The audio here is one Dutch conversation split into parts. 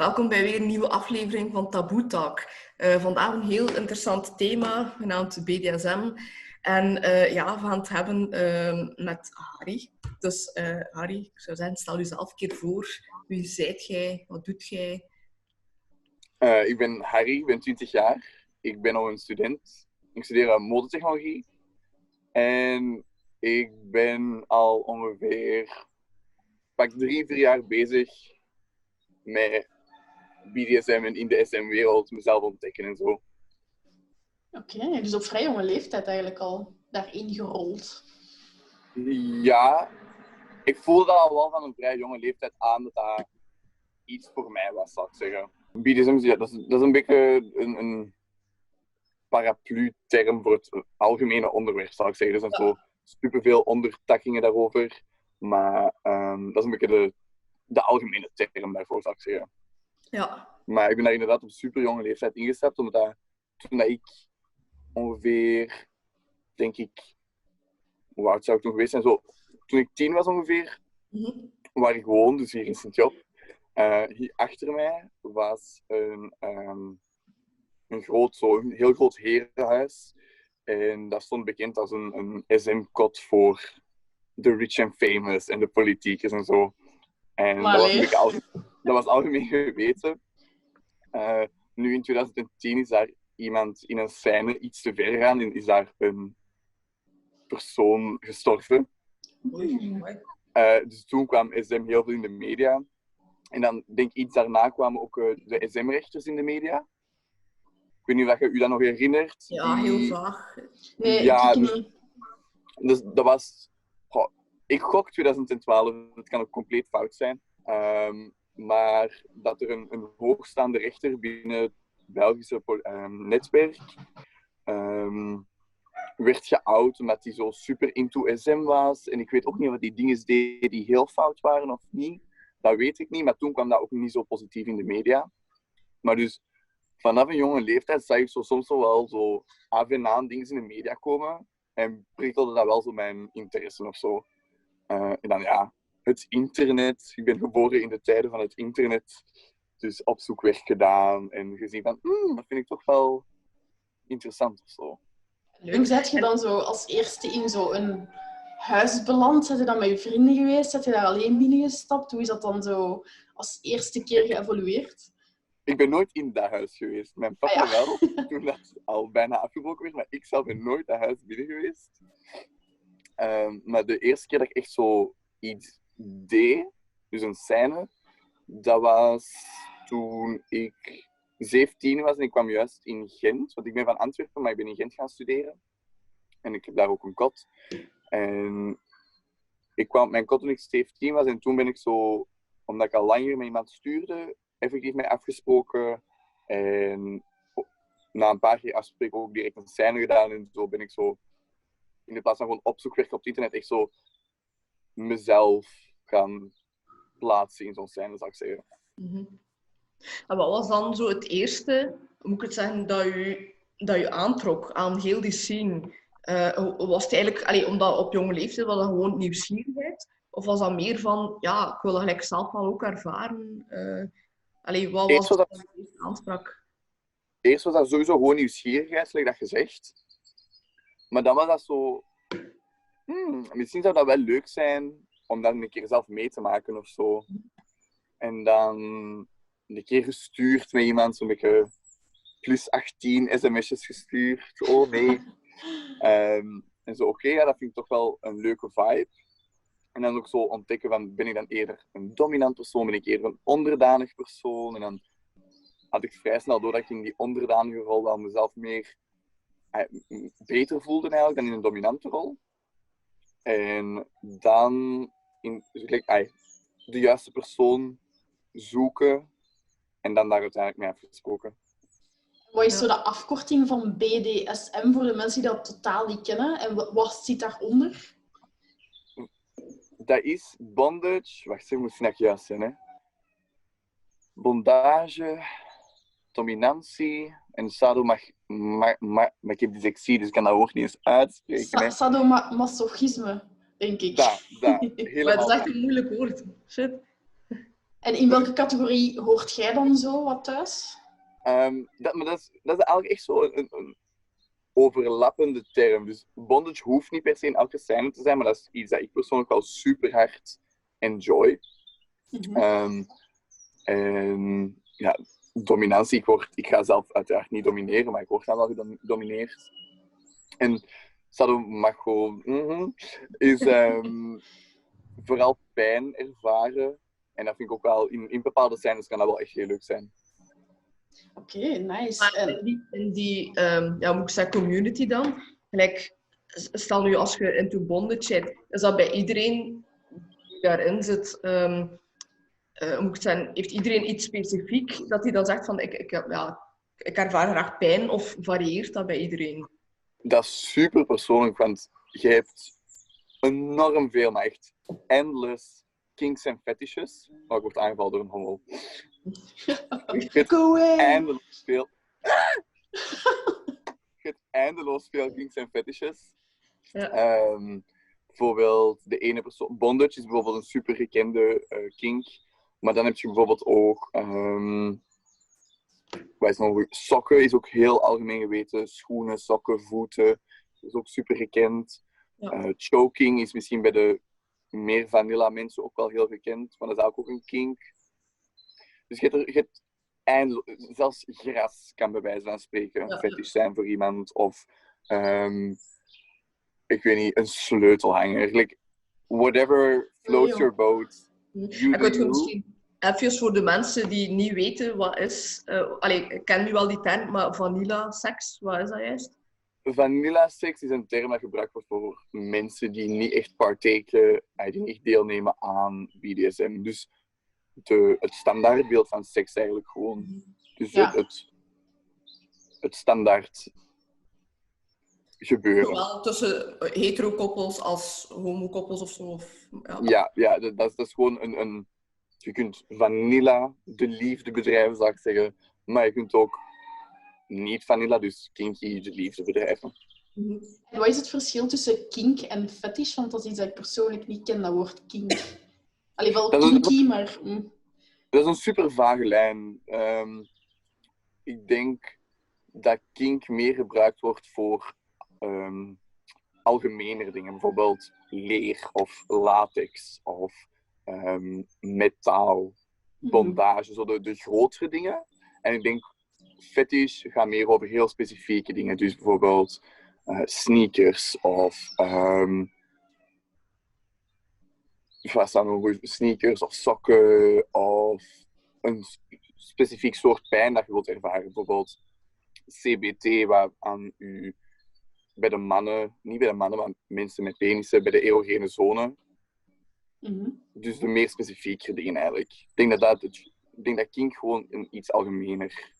Welkom bij weer een nieuwe aflevering van Taboe Talk. Uh, vandaag een heel interessant thema, genaamd BDSM. En uh, ja, we gaan het hebben uh, met Harry. Dus uh, Harry, ik zou zeggen, stel jezelf een keer voor. Wie zijt jij? Wat doet jij? ik ben Harry, ik ben 20 jaar. Ik ben nog een student. Ik studeer modetechnologie. En ik ben al ongeveer pak drie, vier jaar bezig met BDSM en in de SM-wereld mezelf ontdekken en zo. Oké, dus op vrij jonge leeftijd eigenlijk al daarin gerold. Ja, ik voelde al wel van een vrij jonge leeftijd aan dat dat iets voor mij was, zou ik zeggen. BDSM, ja, dat, is, dat is een beetje een, een paraplu-term voor het algemene onderwerp, zou ik zeggen. Er zijn ja. zo superveel ondertakkingen daarover. Maar um, dat is een beetje de, de algemene term daarvoor, zou ik zeggen. Ja. Maar ik ben daar inderdaad op super jonge leeftijd ingestapt, omdat dat, toen dat ik ongeveer, denk ik, hoe oud zou ik toen geweest zijn? Zo, toen ik tien was ongeveer, mm -hmm. waar ik woonde, dus hier in Sint-Job, uh, hier achter mij was een, um, een, groot, zo, een heel groot herenhuis. En dat stond bekend als een, een SM-kot voor de rich and famous en de politiekers en zo. En dat was, dat was algemeen geweten. Uh, nu in 2010 is daar iemand in een scène iets te ver gegaan en is daar een persoon gestorven. Uh, dus toen kwam SM heel veel in de media. En dan denk ik iets daarna kwamen ook uh, de SM-rechters in de media. Ik weet niet of je u dat nog herinnert. Ja, heel vaag. Nee, ja, ik dus, dus dat was... Goh, ik gok 2012, het kan ook compleet fout zijn. Um, maar dat er een, een, hoogstaande rechter binnen het Belgische um, netwerk um, werd geout omdat hij zo super into SM was. En ik weet ook niet wat die dingen deed die heel fout waren of niet. Dat weet ik niet, maar toen kwam dat ook niet zo positief in de media. Maar dus vanaf een jonge leeftijd zag ik zo soms wel zo af en aan dingen in de media komen. En prikkelde dat wel zo mijn interesse of zo. Uh, en dan ja, het internet. Ik ben geboren in de tijden van het internet. Dus opzoekwerk gedaan en gezien van, hmm, dat vind ik toch wel interessant of zo. Hoe zet je dan zo als eerste in zo'n huis beland? Zet je dan met je vrienden geweest? Zet je daar alleen binnengestapt? Hoe is dat dan zo als eerste keer geëvolueerd? Ik ben nooit in dat huis geweest. Mijn papa ah, ja. wel, toen dat al bijna afgebroken werd. Maar ik zelf ben nooit dat huis binnen geweest. Um, maar de eerste keer dat ik echt zo iets deed, dus een scène, dat was toen ik 17 was en ik kwam juist in Gent. Want ik ben van Antwerpen, maar ik ben in Gent gaan studeren. En ik heb daar ook een kot. En ik kwam mijn kot toen ik 17 was en toen ben ik zo, omdat ik al langer met iemand stuurde, effectief mee afgesproken. En na een paar keer afspreken ook direct een scène gedaan. En zo ben ik zo, in de plaats van gewoon opzoekwerk op het internet, echt zo mezelf gaan plaatsen in zo'n scène, zou ik zeggen. Mm -hmm. En wat was dan zo het eerste, moet ik het zeggen, dat je, dat je aantrok aan heel die scene? Uh, was het eigenlijk, allee, omdat op jonge leeftijd was dat gewoon nieuwsgierigheid? Of was dat meer van, ja, ik wil dat gelijk zelf wel ook ervaren? Uh, allee, wat was, was dat eerste aanspraak? Eerst was dat sowieso gewoon nieuwsgierigheid, zoals dat gezegd. Maar dan was dat zo... Hmm, misschien zou dat wel leuk zijn om dat een keer zelf mee te maken of zo. En dan een keer gestuurd met iemand, zo'n beetje plus 18 sms'jes gestuurd. Oh nee. um, en zo, oké, ja, dat vind ik toch wel een leuke vibe. En dan ook zo ontdekken van, ben ik dan eerder een dominant persoon, ben ik eerder een onderdanig persoon? En dan had ik vrij snel door dat ik in die onderdanige rol wel mezelf meer eh, beter voelde eigenlijk dan in een dominante rol. En dan in, like, de juiste persoon zoeken en dan daar uiteindelijk mee afgesproken. Wat is zo de afkorting van BDSM voor de mensen die dat totaal niet kennen? En wat zit daaronder? Dat is bondage... Wacht, ik moet het juist zijn. Hè. Bondage, dominantie en sadomasochisme. Ma ma maar ik heb dyslexie, dus ik kan dat woord niet eens uitspreken. Sa sadomasochisme denk ik. Dat, dat. maar het is echt een moeilijk woord. Shit. En in welke categorie hoort jij dan zo wat thuis? Um, dat, maar dat is, dat is eigenlijk echt zo een, een, overlappende term. Dus bondage hoeft niet per se in elke scène te zijn, maar dat is iets dat ik persoonlijk wel super hard enjoy. Mhm. Ehm, en ja, dominantie, ik, word, ik ga zelf uiteraard niet domineren, maar ik word dan wel gedomineerd. En sadomacho mm is um, vooral pijn ervaren. En dat vind ik ook wel, in, in bepaalde scènes kan dat wel echt heel leuk zijn. Oké, nice. in die, in die um, ja, moet ik zeggen, community dan, gelijk, stel nu als je into bondage zit, is dat bij iedereen die daarin zit, um, uh, moet ik zeggen, heeft iedereen iets specifiek dat hij dan zegt van ik, ik, ja, ik ervaar graag pijn of varieert dat bij iedereen? Dat is super persoonlijk, want je hebt enorm veel, maar echt endless kinks en fetishes. Oh, ik word aangevallen door een homo. Away! Eindeloos veel. je hebt eindeloos veel kinks en fetishes. Ja. Um, bijvoorbeeld de ene persoon. Bondage is bijvoorbeeld een super gekende uh, kink. Maar dan heb je bijvoorbeeld ook. Um, nog Sokken is ook heel algemeen geweten. Schoenen, sokken, voeten. is ook super gekend. Ja. Uh, choking is misschien bij de meer vanilla mensen ook wel heel gekend. Maar dat is ook een kink. Dus je hebt, er, je hebt eindeloos, zelfs gras kan bij wijze van spreken een fetish zijn voor iemand. Of um, ik weet niet, een sleutelhanger. Like, whatever floats your boat. You ik do. misschien even voor de mensen die niet weten wat is. Uh, allee, ik ken nu wel die term, maar vanilla seks, wat is dat juist? Vanilla seks is een term dat gebruikt wordt voor mensen die niet echt partaken, eh, die niet deelnemen aan BDSM. Dus de, het standaardbeeld van seks eigenlijk gewoon. Dus het, het, het standaard gebeuren. Zowel tussen hetero-koppels als homo-koppels of zo. Of, ja, ja, ja dat, dat, is gewoon een, een... Je kunt vanilla de liefde bedrijven, zou ik zeggen. Maar je kunt ook niet vanilla, dus kinky de liefde bedrijven. Mhm. En wat is het verschil tussen kink en fetish? Want dat is iets dat ik persoonlijk niet ken, dat woord kink. Allee, wel kinky, maar... Mm. Dat is een super vage lijn. Um, ik denk dat kink meer gebruikt wordt voor um, algemenere dingen. Bijvoorbeeld leer of latex of um, metaal, mhm. bondage. Zo de, de grotere dingen. En ik denk fetish gaat meer over heel specifieke dingen. Dus bijvoorbeeld uh, sneakers of um, wat staan nog sneakers of sokken of een specifiek soort pijn dat je wilt ervaren. Bijvoorbeeld CBT, waar aan u bij de mannen, niet bij de mannen, maar mensen met penissen, bij de erogene zone. Mm Dus de meer specifieke dingen eigenlijk. Ik denk dat, dat, ik denk dat kink gewoon een iets algemener,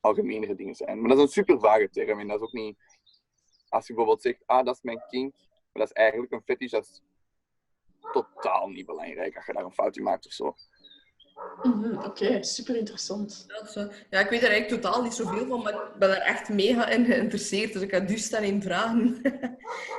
algemenere dingen zijn. Maar dat is een super vage term en dat is ook niet... Als je bijvoorbeeld zegt, ah, dat is mijn kink, maar dat is eigenlijk een fetish, dat is totaal niet belangrijk als je daar een fout in maakt of zo. Mhm, oké, super interessant. Ja, ik weet er eigenlijk totaal niet zoveel van, maar ik ben er echt mega in geïnteresseerd. Dus ik ga dus staan in vragen.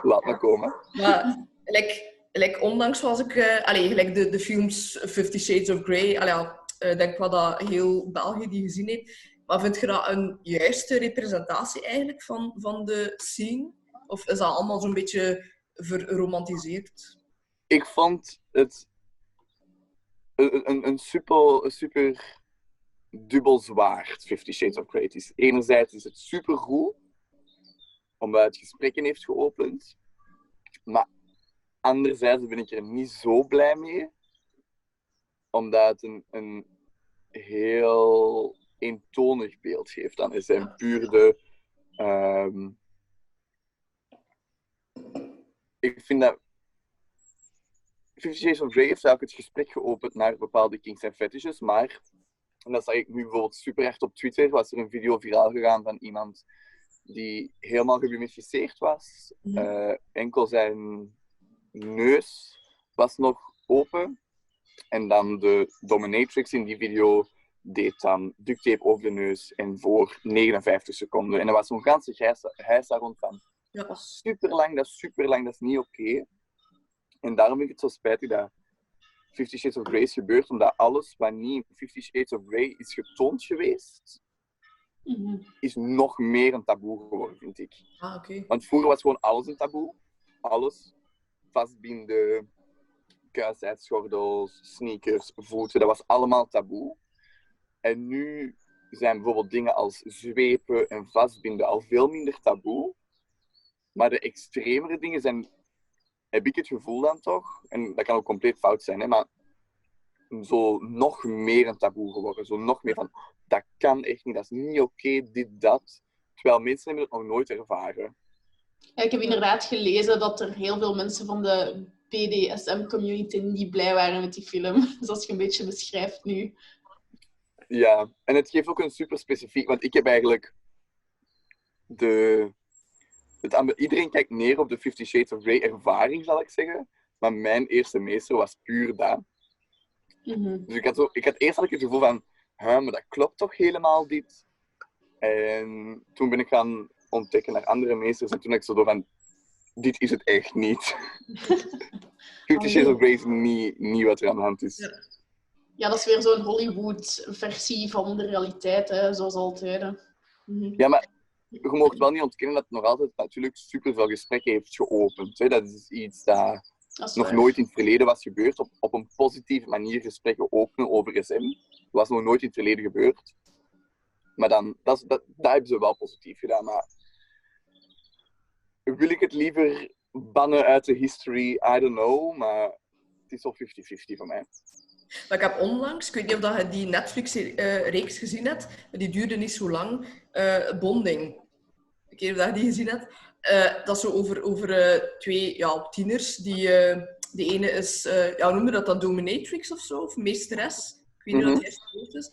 Laat maar komen. Maar, like, like, ondanks was ik... Uh, allee, gelijk de, de films Fifty Shades of Grey, allee, uh, denk wel dat heel België die gezien heeft. Maar vind je dat een juiste representatie eigenlijk van, van de scene? Of is dat allemaal zo'n beetje verromantiseerd? Ik vond het een, een, super, een super dubbel zwaard, Fifty Shades of Grey. Is. Enerzijds is het super goed, omdat het gesprekken heeft geopend. Maar anderzijds ben ik er niet zo blij mee, omdat het een, een heel eentonig beeld geeft dan is zijn puur de. Um, ik vind dat Fifty Shades of Grey heeft eigenlijk het gesprek geopend naar bepaalde kinks en fetishes, maar, en dat zag ik nu bijvoorbeeld super echt op Twitter, was er een video viraal gegaan van iemand die helemaal gemumificeerd was. Uh, enkel zijn neus was nog open. En dan de dominatrix in die video deed dan duct tape over de neus en voor 59 seconden. En er was zo'n ganse huis daar rond van. Ja. Dat is super lang, dat is super lang, dat is niet oké. En daarom vind ik het zo spijtig dat Fifty Shades of Grey is gebeurd omdat alles wat niet in Fifty Shades of Grey is getoond geweest, Mhm. is nog meer een taboe geworden, vind ik. Ah, oké. Want vroeger was gewoon alles een taboe. Alles. Vastbinden, kuisheidsgordels, sneakers, voeten, dat was allemaal taboe. En nu zijn bijvoorbeeld dingen als zwepen en vastbinden al veel minder taboe. Maar de extremere dingen zijn, heb ik het gevoel dan toch, en dat kan ook compleet fout zijn, hè, maar zo nog meer een taboe geworden. Zo nog meer van, dat kan echt niet, dat is niet oké, dit, dat. Terwijl mensen hebben het nog nooit ervaren. Ja, ik heb inderdaad gelezen dat er heel veel mensen van de BDSM-community niet blij waren met die film. Zoals je een beetje beschrijft nu. Ja, en het geeft ook een super specifiek, want ik heb eigenlijk de. Het, iedereen kijkt neer op de Fifty Shades of Grey ervaring, zal ik zeggen. Maar mijn eerste meester was puur dat. Mhm. Dus ik had, zo, ik had eerst had ik het gevoel van, maar dat klopt toch helemaal dit? En toen ben ik gaan ontdekken naar andere meesters en toen ik zo door van, dit is het echt niet. Fifty Shades of Grey is niet, niet wat er aan de hand is. Ja. Ja, dat is weer zo'n Hollywood-versie van de realiteit, hè, zoals altijd. Mhm. Ja, maar je mag wel niet ontkennen dat het nog altijd natuurlijk superveel gesprekken heeft geopend. Hè. Dat is iets dat Dat is nog nooit in het verleden was gebeurd. Op, op een positieve manier gesprekken openen over SM. Dat was nog nooit in het verleden gebeurd. Maar dan, dat, dat hebben ze wel positief gedaan. Maar wil ik het liever bannen uit de history? I don't know. Maar het is wel 50-50 voor mij. Maar ik heb onlangs, ik weet niet of je die Netflix-reeks gezien hebt, maar die duurde niet zo lang, eh, Bonding. Ik weet niet of dat je die gezien hebt. Eh, dat is zo over, over eh, twee ja, tieners. Die, eh, de ene is, eh, ja, noemde dat dan, dominatrix of zo, of meesteres. Ik weet niet Mhm. wat het woord is.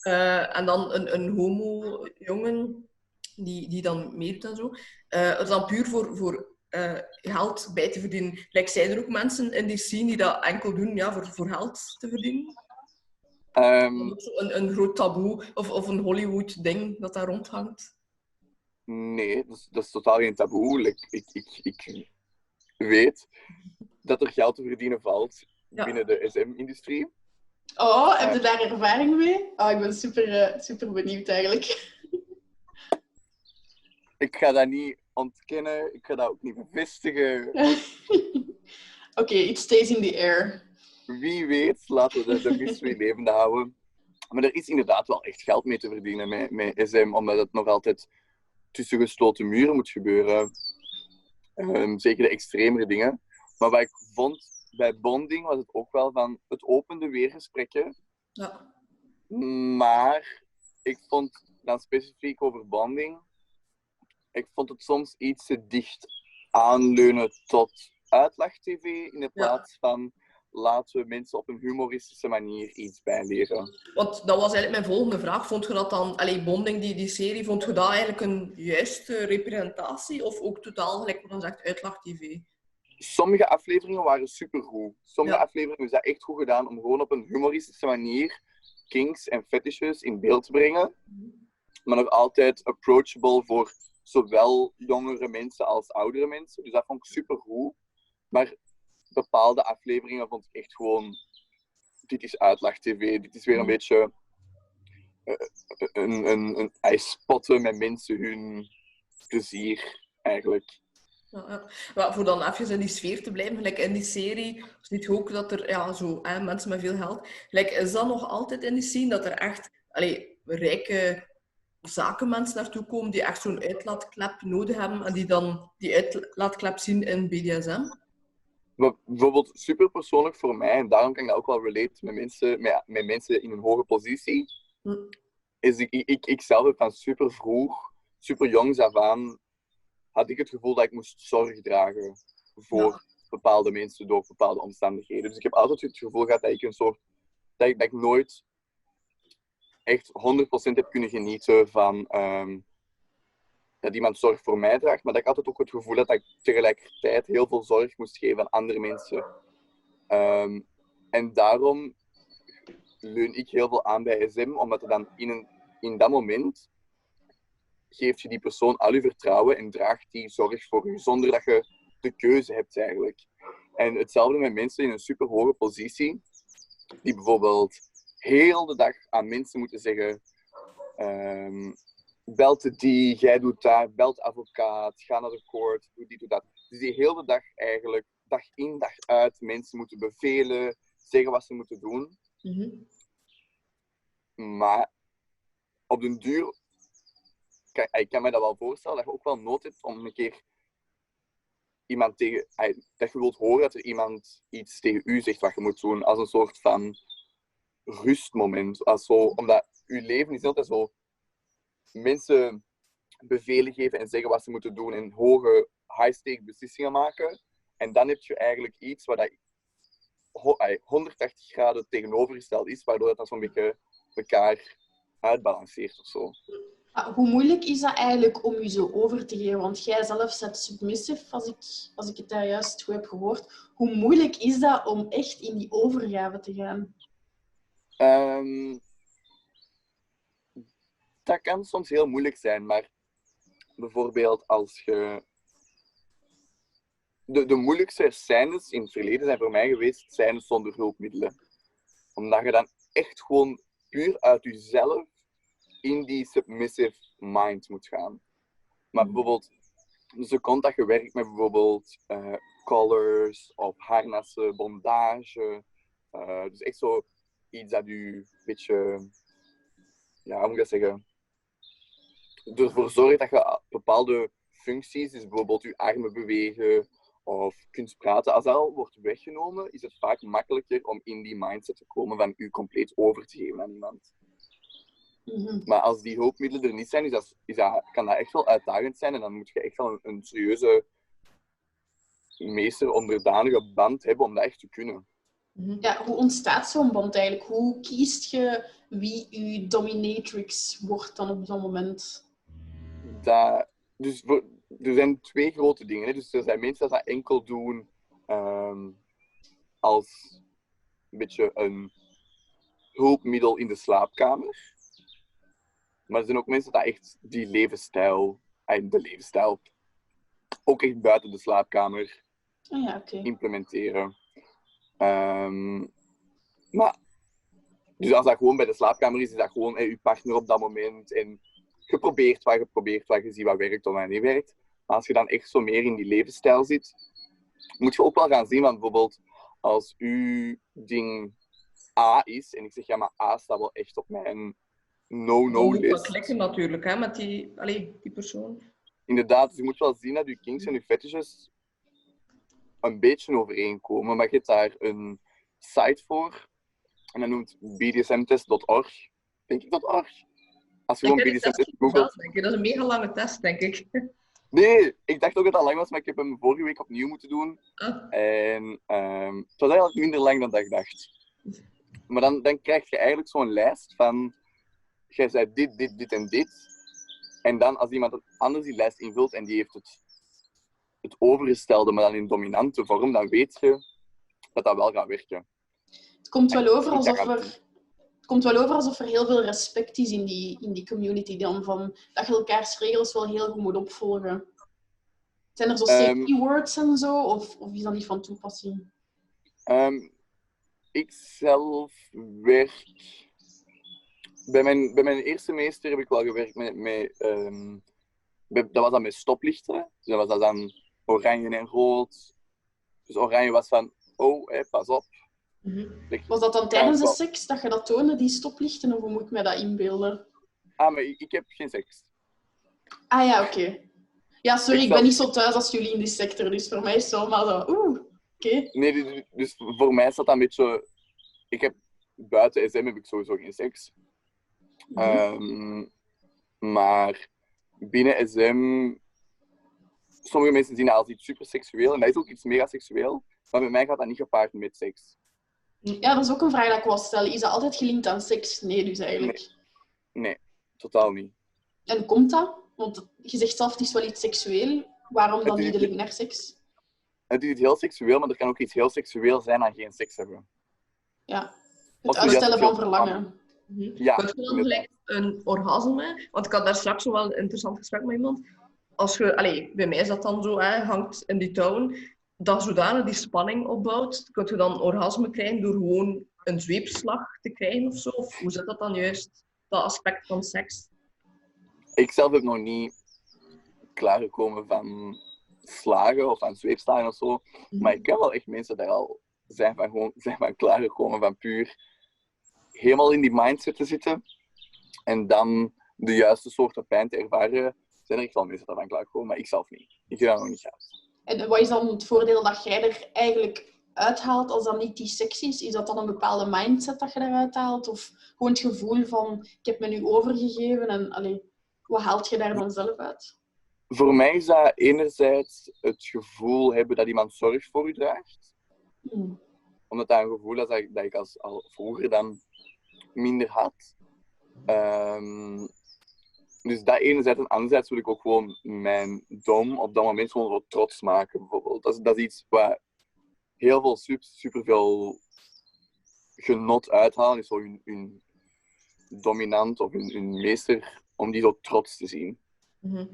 Eh, en dan een, een homo-jongen die, die dan meedoet en zo. Eh, het is dan puur voor, voor eh, geld bij te verdienen. Like, zijn er ook mensen in die scene die dat enkel doen ja, voor, voor geld te verdienen? Ehm, Dat is Een, een groot taboe of, of een Hollywood-ding dat daar rondhangt. Nee, dat is, dat is totaal geen taboe. Like, ik, ik, ik weet dat er geld te verdienen valt Ja. binnen de SM-industrie. Oh, heb je daar ervaring mee? Oh, ik ben super, eh, super benieuwd eigenlijk. Ik ga dat niet ontkennen, ik ga dat ook niet bevestigen. Oké, it stays in the air. Wie weet, laten we de, de mystery levende houden. Maar er is inderdaad wel echt geld mee te verdienen met, met SM, omdat het nog altijd tussen gesloten muren moet gebeuren. Ehm, zeker de extremere dingen. Maar wat ik vond bij bonding was het ook wel van, het opende weer gesprekken. Ja. Maar ik vond dan specifiek over bonding, ik vond het soms iets te dicht aanleunen tot uitlacht-tv in de plaats van laten we mensen op een humoristische manier iets bijleren. Want dat was eigenlijk mijn volgende vraag. Vond je dat dan, allee, Bonding, die, die serie, vond je dat eigenlijk een juiste representatie? Of ook totaal, gelijk wat dan zegt, uitlacht-tv? Sommige afleveringen waren supergoed. Sommige Ja. afleveringen is dat echt goed gedaan om gewoon op een humoristische manier kinks en fetishes in beeld te brengen. Maar nog altijd approachable voor zowel jongere mensen als oudere mensen. Dus dat vond ik supergoed. Maar bepaalde afleveringen vond ik echt gewoon... Dit is uitlacht-tv. Dit is weer een Mhm. beetje... eh, een, een, een ijspotten met mensen hun plezier, eigenlijk. Ja, ja. Maar voor dan even in die sfeer te blijven, gelijk in die serie, ziet je ook dat er ja, zo, hè, mensen met veel geld... Gelijk, is dat nog altijd in die scene, dat er echt allee, rijke zakenmensen naartoe komen die echt zo'n uitlaatklep nodig hebben en die dan die uitlaatklep zien in BDSM? Bijvoorbeeld super persoonlijk voor mij, en daarom kan ik dat ook wel relate met mensen, met, met mensen in een hoge positie, Hm. is ik, ik, ik, ik zelf heb van super vroeg, super jongs af aan, had ik het gevoel dat ik moest zorg dragen voor Ja. bepaalde mensen door bepaalde omstandigheden. Dus ik heb altijd het gevoel gehad dat ik een soort, dat ik, dat ik nooit echt 100% heb kunnen genieten van ehm, dat iemand zorg voor mij draagt, maar dat ik altijd ook het gevoel had dat ik tegelijkertijd heel veel zorg moest geven aan andere mensen. Ehm, en daarom leun ik heel veel aan bij SM, omdat er dan in, een, in dat moment geeft je die persoon al je vertrouwen en draagt die zorg voor je, zonder dat je de keuze hebt eigenlijk. En hetzelfde met mensen in een super hoge positie. die bijvoorbeeld heel de dag aan mensen moeten zeggen: um, belt die, jij doet daar, belt advocaat, ga naar de court, doe die, doe dat. Dus die heel de dag eigenlijk, dag in, dag uit, mensen moeten bevelen, zeggen wat ze moeten doen. Mhm. Maar op den duur, kan, ik kan me dat wel voorstellen, dat je ook wel nood hebt om een keer iemand tegen, dat je wilt horen dat er iemand iets tegen u zegt wat je moet doen, als een soort van rustmoment. Als zo, omdat je leven is altijd zo mensen bevelen geven en zeggen wat ze moeten doen en hoge high-stake beslissingen maken. En dan heb je eigenlijk iets wat dat 180 graden tegenovergesteld is, waardoor dan zo'n beetje elkaar uitbalanceert of zo. Ah, hoe moeilijk is dat eigenlijk om je zo over te geven? Want jij zelf zet submissive, als ik, als ik het daar juist goed heb gehoord. Hoe moeilijk is dat om echt in die overgave te gaan? Ehm, dat kan soms heel moeilijk zijn, maar bijvoorbeeld als je. De, de moeilijkste scènes in het verleden zijn voor mij geweest scènes zonder hulpmiddelen. Omdat je dan echt gewoon puur uit jezelf in die submissive mind moet gaan. Maar mhm. bijvoorbeeld, dus komt dat je werkt met bijvoorbeeld uh, collars of harnassen, bondage. Uh, dus echt zo iets dat u een beetje, ja, hoe moet ik dat zeggen? Ervoor zorgt dat je bepaalde functies, dus bijvoorbeeld je armen bewegen of kunt praten, als dat al wordt weggenomen, is het vaak makkelijker om in die mindset te komen van u compleet over te geven aan iemand. Mhm. Maar als die hulpmiddelen er niet zijn, is dat, is dat, kan dat echt wel uitdagend zijn. En dan moet je echt wel een, een serieuze meester onderdanige band hebben om dat echt te kunnen. Mhm. Ja, hoe ontstaat zo'n band eigenlijk? Hoe kiest je wie je dominatrix wordt dan op zo'n moment? Dat, dus er zijn twee grote dingen. Hè. Dus er zijn mensen die dat enkel doen um, als een beetje een hulpmiddel in de slaapkamer. Maar er zijn ook mensen die echt die levensstijl, de levensstijl, ook echt buiten de slaapkamer oh ja, okay. implementeren. Um, maar, dus als dat gewoon bij de slaapkamer is, is dat gewoon hey, je partner op dat moment. En je probeert wat, je probeert wat, je ziet wat werkt of wat niet werkt. Maar als je dan echt zo meer in die levensstijl zit, moet je ook wel gaan zien, want bijvoorbeeld als uw ding A is, en ik zeg ja, maar A staat wel echt op mijn no-no-list. Dat klikken natuurlijk, hè, met die, allee, die persoon. Inderdaad, dus je moet wel zien dat je kinks en je fetishes een beetje overeenkomen. Maar je hebt daar een site voor. En dat noemt bdsmtest.org. Denk ik dat org? Als je gewoon bdsm-test googelt... Dat is een mega lange test, denk ik. Nee, ik dacht ook dat het al lang was, maar ik heb hem vorige week opnieuw moeten doen. Ah. En um, het was eigenlijk minder lang dan dat ik dacht. Maar dan, dan krijg je eigenlijk zo'n lijst van jij zei dit, dit, dit en dit. En dan als iemand anders die lijst invult en die heeft het, het overgestelde, maar dan in dominante vorm, dan weet je dat dat wel gaat werken. Het komt wel over alsof er, het komt wel over alsof er heel veel respect is in die, in die community. Dan van, dat je elkaars regels wel heel goed moet opvolgen. Zijn er zo safety um, words en zo? Of, of is dat niet van toepassing? Um, ik zelf werk bij mijn, bij mijn eerste meester heb ik wel gewerkt met... met ehm, dat was dan met stoplichten. Dus dat was dat dan oranje en rood. Dus oranje was van, oh, hé, pas op. Mhm. Was dat dan tijdens de seks dat je dat toonde, die stoplichten? Of hoe moet ik me dat inbeelden? Ah, maar ik, heb geen seks. Ah ja, oké. Ja, sorry, ik, ben niet zo thuis als jullie in die sector. Dus voor mij is het zomaar zo, oeh, oké. Nee, dus voor mij is dat een beetje... Ik heb buiten SM heb ik sowieso geen seks. Um, maar binnen SM, sommige mensen zien dat als iets super seksueel en dat is ook iets mega seksueel, maar bij mij gaat dat niet gepaard met seks. Ja, dat is ook een vraag dat ik wil stellen. Is dat altijd gelinkt aan seks? Nee, dus eigenlijk. Nee, totaal niet. En komt dat? Want je zegt zelf, het is wel iets seksueel. Waarom dan niet de link naar seks? Het is heel seksueel, maar er kan ook iets heel seksueel zijn aan geen seks hebben. Ja, het uitstellen van verlangen. Mhm. Ja. Maar dan gelijk een orgasme, want ik had daar straks wel een interessant gesprek met iemand. Als je, allez, bij mij is dat dan zo, hè, hangt in die touwen, dat zodanig die spanning opbouwt, kun je dan orgasme krijgen door gewoon een zweepslag te krijgen of zo? Of hoe zit dat dan juist, dat aspect van seks? Ik zelf heb nog niet klaargekomen van slagen of van zweepslagen of zo. Mhm. Maar ik ken wel echt mensen die al zijn van, gewoon, zijn van klaargekomen van puur helemaal in die mindset te zitten. En dan de juiste soorten pijn te ervaren. Er echt wel mensen daarvan klaargekomen, maar ik zelf niet. Ik heb dat nog niet gehad. En wat is dan het voordeel dat jij er eigenlijk uithaalt als dat niet die seks is? Is dat dan een bepaalde mindset dat je eruit haalt? Of gewoon het gevoel van, ik heb me nu overgegeven en allee, wat haalt je daar dan zelf uit? Voor mij is dat enerzijds het gevoel hebben dat iemand zorg voor u draagt. Hmm. Omdat dat een gevoel is dat ik, dat ik als, al vroeger dan minder had. Ehm, dus dat enerzijds. En anderzijds wil ik ook gewoon mijn dom op dat moment gewoon wat trots maken, bijvoorbeeld. Dat is, dat is iets waar heel veel, super, super veel genot uithalen. Is zo hun, hun dominant of hun, hun meester, om die zo trots te zien. Mhm.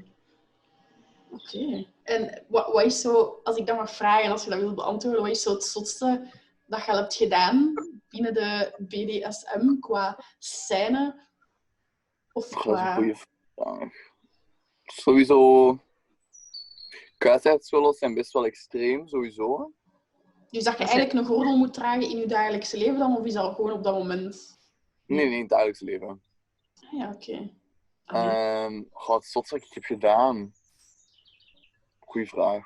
Oké. En wat, wat is zo, als ik dat mag vragen, als je dat wilt beantwoorden, wat is zo het zotste dat je al hebt gedaan binnen de BDSM qua scène? Of Dat is een qua... goede vraag. Sowieso. Kuisheidswillo's zijn best wel extreem, sowieso. Dus dat je eigenlijk een gordel moet dragen in je dagelijkse leven dan, of is dat gewoon op dat moment? Nee, nee, in het dagelijks leven. Ah, ja, oké. Ehm goh, het zotste wat ik heb gedaan. Goeie vraag.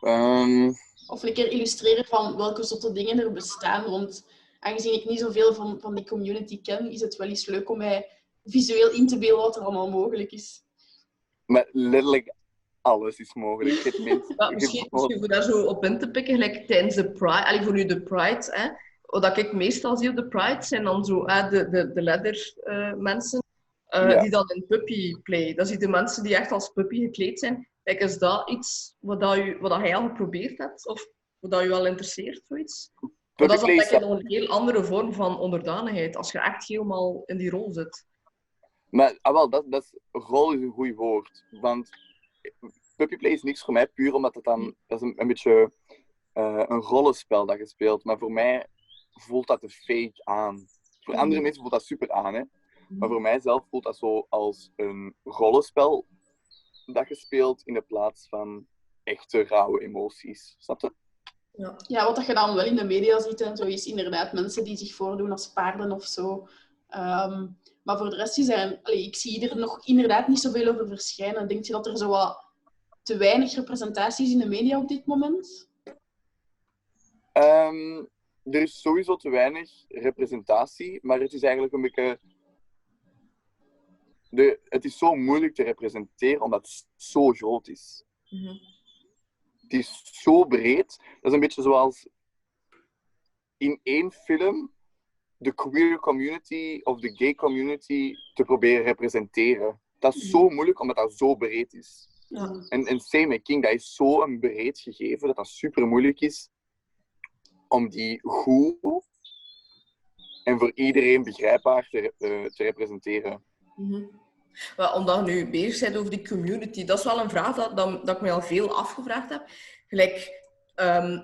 Ehm, Of een keer illustreren van welke soorten dingen er bestaan. Want aangezien ik niet zoveel van, van die community ken, is het wel eens leuk om mij visueel in te beelden wat er allemaal mogelijk is. maar letterlijk alles is mogelijk. Je mensen- Ja, misschien, voor daar zo op in te pikken, gelijk tijdens de Pride, allee, voor nu de Pride, hè, wat ik meestal zie op de Pride, zijn dan zo hè, de, de, de leather eh, mensen, eh, Ja. die dan in puppy play. Dat zie de mensen die echt als puppy gekleed zijn. Kijk, is dat iets wat, dat u, wat dat jij al geprobeerd hebt? Of wat dat u wel interesseert, zoiets? Maar dat is dan een heel andere vorm van onderdanigheid, als je echt helemaal in die rol zit. Maar ah, wel, dat, dat is, rol is een goed woord. Want puppyplay is niks voor mij, puur omdat het dan... Dat is een, een beetje eh, een rollenspel dat je speelt. Maar voor mij voelt dat te fake aan. Voor andere Mhm. mensen voelt dat super aan, hè. Maar voor mijzelf voelt dat zo als een rollenspel dat je speelt in de plaats van echte rauwe emoties. Snap je? Ja. Ja, wat dat je dan wel in de media ziet en zo, is inderdaad mensen die zich voordoen als paarden of zo. Ehm, maar voor de rest is er... allee, ik zie er nog inderdaad niet zoveel over verschijnen. Denk je dat er zo wat te weinig representatie is in de media op dit moment? Ehm, er is sowieso te weinig representatie, maar het is eigenlijk een beetje. De, het is zo moeilijk te representeren omdat het zo groot is. Mhm. Is zo breed. Dat is een beetje zoals in één film de queer community of de gay community te proberen representeren. Dat is zo moeilijk omdat dat zo breed is. Ja. En, en same King, dat is zo een breed gegeven dat dat super moeilijk is om die goed en voor iedereen begrijpbaar te, eh, te representeren. Mhm. Omdat je nu bezig bent over die community, dat is wel een vraag dat, dat, dat ik me al veel afgevraagd heb. Gelijk, ehm,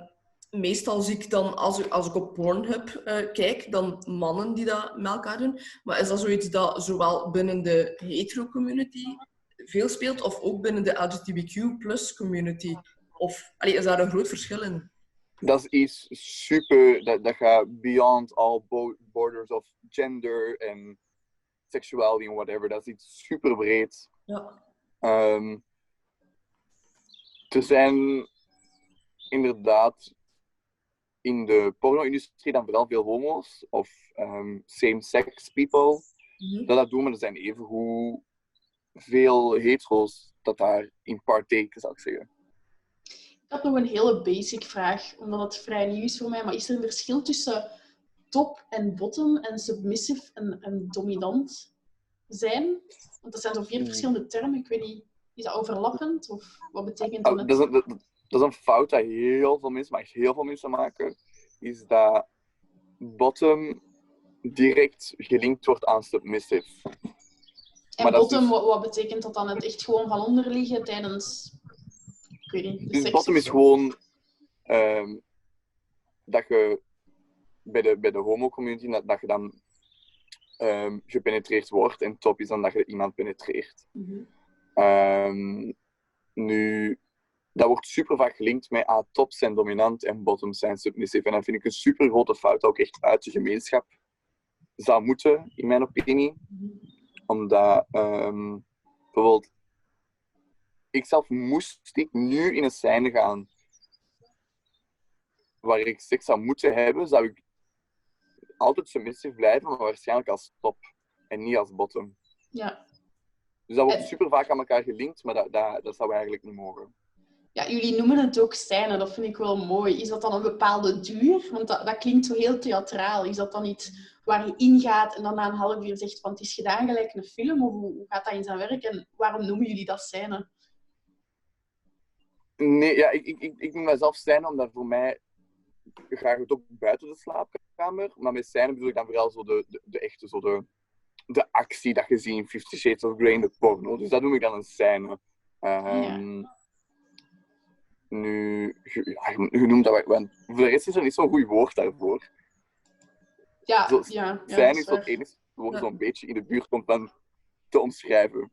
meestal zie ik dan, als als ik op Pornhub eh, kijk, dan mannen die dat met elkaar doen. Maar is dat zoiets dat zowel binnen de hetero-community veel speelt, of ook binnen de LGBTQ-plus-community? Of is daar een groot verschil in? Dat is iets super, dat, dat gaat beyond all bo- borders of gender en sexuality en whatever. Dat is iets super breed. Ja. Ehm, er zijn inderdaad in de porno-industrie dan vooral veel homo's of ehm, same-sex people Mhm. dat dat doen, maar er zijn evengoed veel hetero's dat daar in parteken, zou ik zeggen. Ik had nog een hele basic vraag, omdat het vrij nieuw is voor mij. Maar is er een verschil tussen top en bottom en submissive en, en dominant zijn? Want dat zijn zo vier Hmm. verschillende termen. Ik weet niet, is dat overlappend? Of wat betekent dat? Oh, dat, is een, dat, dat is een fout dat heel veel mensen, maar echt heel veel mensen maken, is dat bottom direct gelinkt wordt aan submissive. en maar dat bottom, dus- wat, wat betekent dat dan? Het echt gewoon van onder liggen tijdens... Ik weet niet, de Dus seks bottom is gewoon ehm, dat je bij de, bij de homo-community, dat, dat je dan ehm, gepenetreerd wordt en top is dan dat je iemand penetreert. Mhm. Ehm, nu, dat wordt super vaak gelinkt met ah, tops zijn dominant en bottoms zijn submissive. En dat vind ik een super grote fout, ook echt uit de gemeenschap zou moeten, in mijn opinie. Omdat, ehm, bijvoorbeeld, ik zelf moest ik nu in een scène gaan waar ik seks zou moeten hebben, zou ik altijd submissive blijven, maar waarschijnlijk als top en niet als bottom. Ja. Dus dat wordt super vaak aan elkaar gelinkt, maar dat, dat, dat zou eigenlijk niet mogen. Ja, jullie noemen het ook scène, dat vind ik wel mooi. Is dat dan een bepaalde duur? Want dat, dat klinkt zo heel theatraal. Is dat dan iets waar je ingaat en dan na een half uur zegt van het is gedaan gelijk een film? Of hoe, hoe gaat dat in zijn werk? En waarom noemen jullie dat scène? Nee, ja, ik, ik, ik, ik noem mezelf scène omdat voor mij graag het ook buiten de slaapkamer. Maar met scène bedoel ik dan vooral zo de, de, de echte, zo de, de actie dat je ziet in Fifty Shades of Grey in de porno. Dus dat noem ik dan een scène. Um, Nu, je, ja, je noemt dat wel. Voor de rest is er niet zo'n goed woord daarvoor. Ja, Zo, ja. ja is het enige woord Ja. zo'n beetje in de buurt komt dan te omschrijven.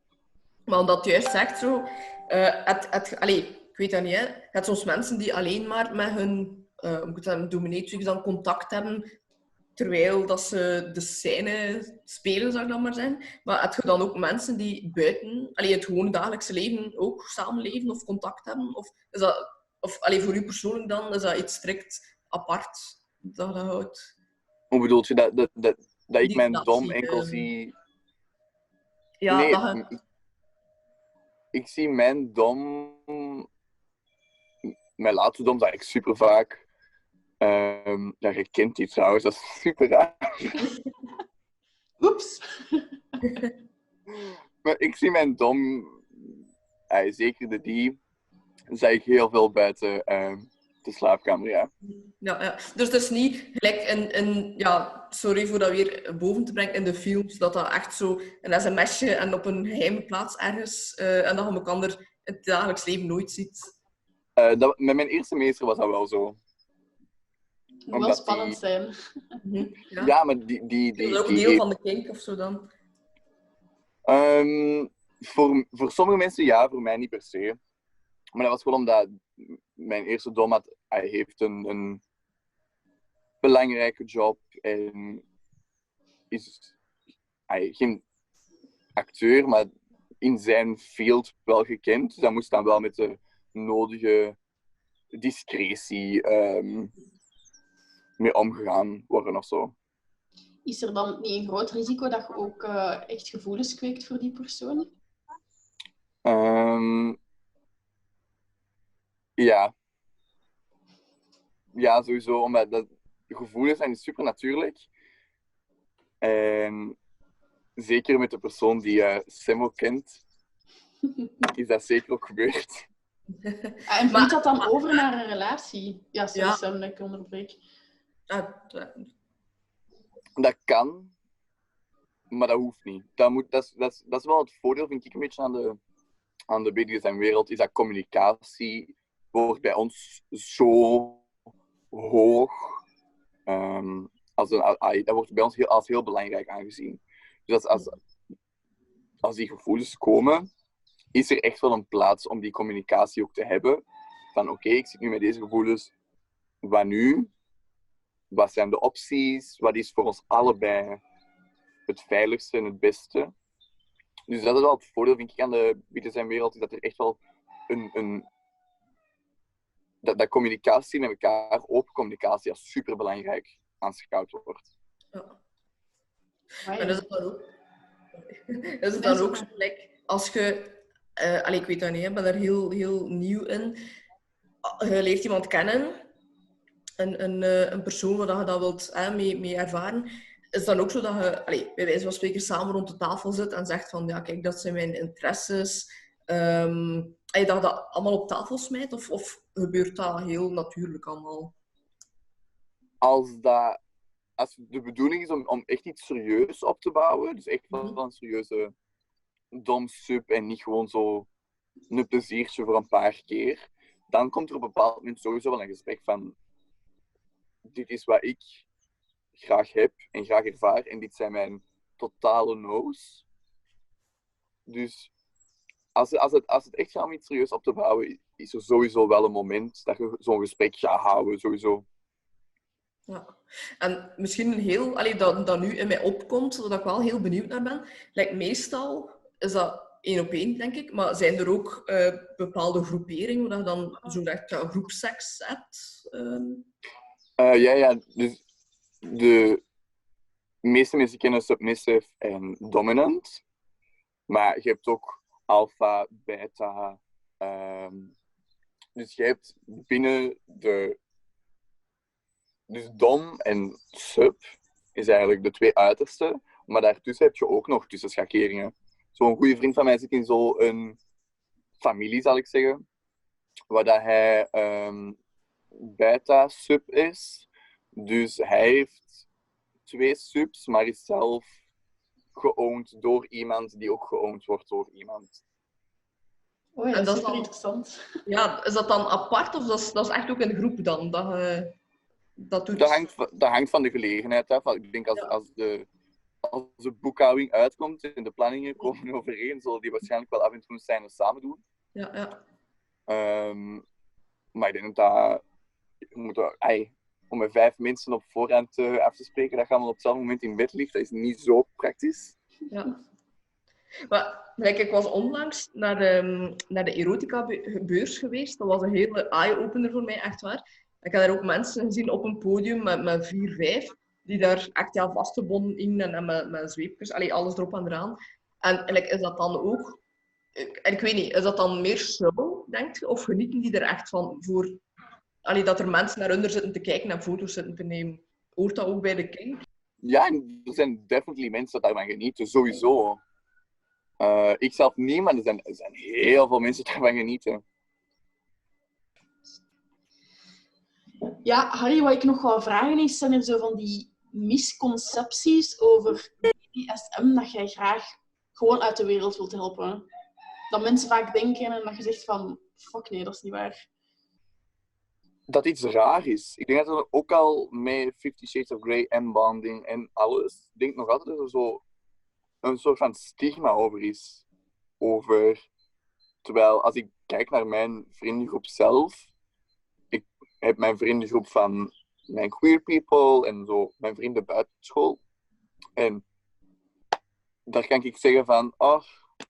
Maar omdat je juist zegt zo, eh, het, het, allee, ik weet dat niet, hè. je hebt soms mensen die alleen maar met hun eh, hoe moet ik zeggen, dominatrix dan contact hebben, terwijl dat ze de scène spelen, zou ik dan maar zijn. Maar heb je dan ook mensen die buiten, allee, het gewone dagelijkse leven ook samenleven of contact hebben? Of, is dat, of allee, voor u persoonlijk dan, is dat iets strikt apart dat je houdt? Hoe bedoelt je dat, dat, dat, dat ik Die mijn dat dom zie, enkel ehm, zie... Ja, nee, dat je... ik, ik zie mijn dom... Mijn laatste dom zag ik super vaak. Ja, je kent die trouwens, dat is super raar. Oeps. Maar ik zie mijn dom, eh, zeker de die, zag ik heel veel buiten ehm, de slaapkamer, ja. Ja, ja. Dus het is niet gelijk een, een ja, sorry voor dat weer boven te brengen in de films, dat dat echt zo een sms'je en op een geheime plaats ergens, eh, en dat je elkaar in het dagelijks leven nooit ziet. Eh, dat, met mijn eerste meester was dat wel zo. Moet wel Omdat spannend die- zijn. Ja. Ja, maar die... die, die, dat is ook die- deel van de kink of zo dan. Ehm, voor, voor sommige mensen ja, voor mij niet per se. Maar dat was gewoon omdat mijn eerste dom had, hij heeft een, een belangrijke job en is hij geen acteur, maar in zijn field wel gekend. Dus hij moest dan wel met de nodige discretie ehm, mee omgegaan worden of zo. Is er dan niet een groot risico dat je ook eh, echt gevoelens kweekt voor die persoon? Ehm, ja. Ja, sowieso. Omdat dat, gevoelens zijn super natuurlijk. En zeker met de persoon die eh Semo kent, is dat zeker ook gebeurd. En vloeit dat dan over naar een relatie? Ja, sorry Ja. Sam, dat ik onderbreek. Ah, Dat kan, maar dat hoeft niet. Dat, moet, dat, is, dat, is, dat is wel het voordeel, vind ik, een beetje aan de, aan de BDSM-wereld, is dat communicatie wordt bij ons zo hoog. ehm, als een, dat wordt bij ons heel, als heel belangrijk aangezien. Dus als, als, als die gevoelens komen, is er echt wel een plaats om die communicatie ook te hebben. Van oké, ik zit nu met deze gevoelens, wat nu? Wat zijn de opties? Wat is voor ons allebei het veiligste en het beste? Dus dat is wel het voordeel, vind ik, aan de BDSM-wereld, is dat er echt wel een... een dat, dat communicatie met elkaar, open communicatie, als superbelangrijk aanschouwd wordt. ja. Maar En is het dan ook, is het dan ook zo, als je, eh allee, ik weet dat niet, ik ben daar heel, heel nieuw in. Ah, Je leert iemand kennen, een, een, eh, een persoon waar je dat wilt hè, mee, mee ervaren. Is het dan ook zo dat je, allee, bij wijze van spreken, samen rond de tafel zit en zegt van, ja, kijk, dat zijn mijn interesses. Ehm en je dat, dat allemaal op tafel smijt, of, of gebeurt dat heel natuurlijk allemaal? Als, dat, als de bedoeling is om, om echt iets serieus op te bouwen, dus echt wel Mhm. een serieuze dom sub en niet gewoon zo een pleziertje voor een paar keer, dan komt er op een bepaald moment sowieso wel een gesprek van dit is wat ik graag heb en graag ervaar. En dit zijn mijn totale no's. Dus als, als, het, als het echt gaat om iets serieus op te bouwen, is er sowieso wel een moment dat je zo'n gesprek gaat houden, sowieso. Ja. En misschien een heel, allee, dat, dat nu in mij opkomt, waar ik wel heel benieuwd naar ben. Like, meestal is dat één op één, denk ik. Maar zijn er ook uh, bepaalde groeperingen waar je dan zo echt uh, groepseks hebt? Uh... ja, ja. Dus de meeste mensen kennen submissive en dominant. Maar je hebt ook alpha, beta. Um, dus je hebt binnen de. Dus dom en sub is eigenlijk de twee uiterste. Maar daartussen heb je ook nog tussenschakeringen. Zo'n goede vriend van mij zit in zo'n familie, zal ik zeggen. Waar dat hij um, beta-sub is. Dus hij heeft twee subs, maar is zelf geowned door iemand die ook geowned wordt door iemand. Oh ja, dat is dan, interessant. Ja, is dat dan apart of dat is, dat is echt ook een groep dan? Dat, uh, dat, doet... dat, hangt, dat hangt van de gelegenheid af. Ik denk als, als, de, als de boekhouding uitkomt en de planningen komen overeen, zullen die waarschijnlijk wel af en toe een scène samen doen. Ja, ja. Um, maar ik denk dat om met vijf mensen op voorhand uh, af te spreken, dat je allemaal op hetzelfde moment in bed ligt, dat is niet zo praktisch. Ja. Maar ik was onlangs naar de, naar de erotica-beurs geweest. Dat was een hele eye-opener voor mij, echt waar. Ik heb daar ook mensen gezien op een podium met, met vier, vijf, die daar echt ja, vastgebonden in en, met, met zweepjes, allee, alles erop en eraan. En, is dat dan ook, en ik weet niet, is dat dan meer show, denk je? Of genieten die er echt van voor allee, dat er mensen naar onder zitten te kijken en foto's zitten te nemen? Hoort dat ook bij de kink? Ja, er zijn definitely mensen dat daarvan genieten, sowieso. Uh, ik zelf niet, maar er zijn, er zijn heel veel mensen die daarvan genieten. Ja, Harry, wat ik nog wil vragen is, zijn er zo van die misconcepties over BDSM dat jij graag gewoon uit de wereld wilt helpen? Dat mensen vaak denken en dat je zegt van, fuck nee, dat is niet waar. Dat iets raar is. Ik denk dat er ook al met Fifty Shades of Grey en bonding en alles, ik denk nog altijd dat er zo een soort van stigma over is. Over, terwijl als ik kijk naar mijn vriendengroep zelf, ik heb mijn vriendengroep van mijn queer people en zo, mijn vrienden buiten school. En daar kan ik zeggen van, oh,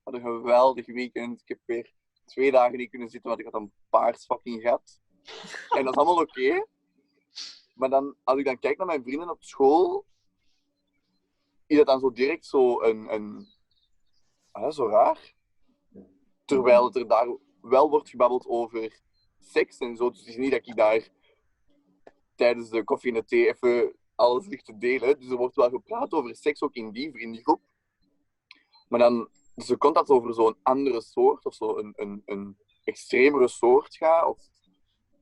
wat een geweldig weekend. Ik heb weer twee dagen niet kunnen zitten, want ik had een paars fucking gat. En dat is allemaal oké. Maar dan, als ik dan kijk naar mijn vrienden op school, is dat dan zo direct zo een... een ah, zo raar. Terwijl er daar wel wordt gebabbeld over seks en zo. Dus het is niet dat ik daar tijdens de koffie en de thee even alles ligt te delen. Dus er wordt wel gepraat over seks ook in die vriendengroep. Maar dan, dus komt dat over zo'n andere soort of zo een, een, een extremere soort gaat, of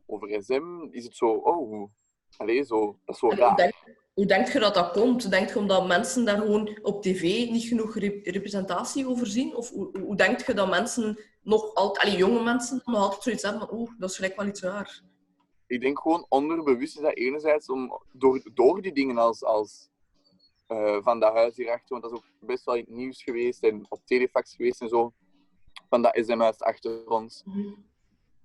over SM, is het zo, oh, allez, zo, dat is zo raar. Hoe denk je dat dat komt? Denk je omdat mensen daar gewoon op tv niet genoeg representatie over zien? Of hoe, hoe denk je dat mensen nog altijd, jonge mensen nog altijd zoiets hebben van oeh, dat is gelijk wel iets waar? Ik denk gewoon onderbewust is dat enerzijds om, door, door die dingen als, als uh, Van dat Huis hierachter, want dat is ook best wel in het nieuws geweest en op telefax geweest en zo, van dat SM-huis achter ons. Mhm.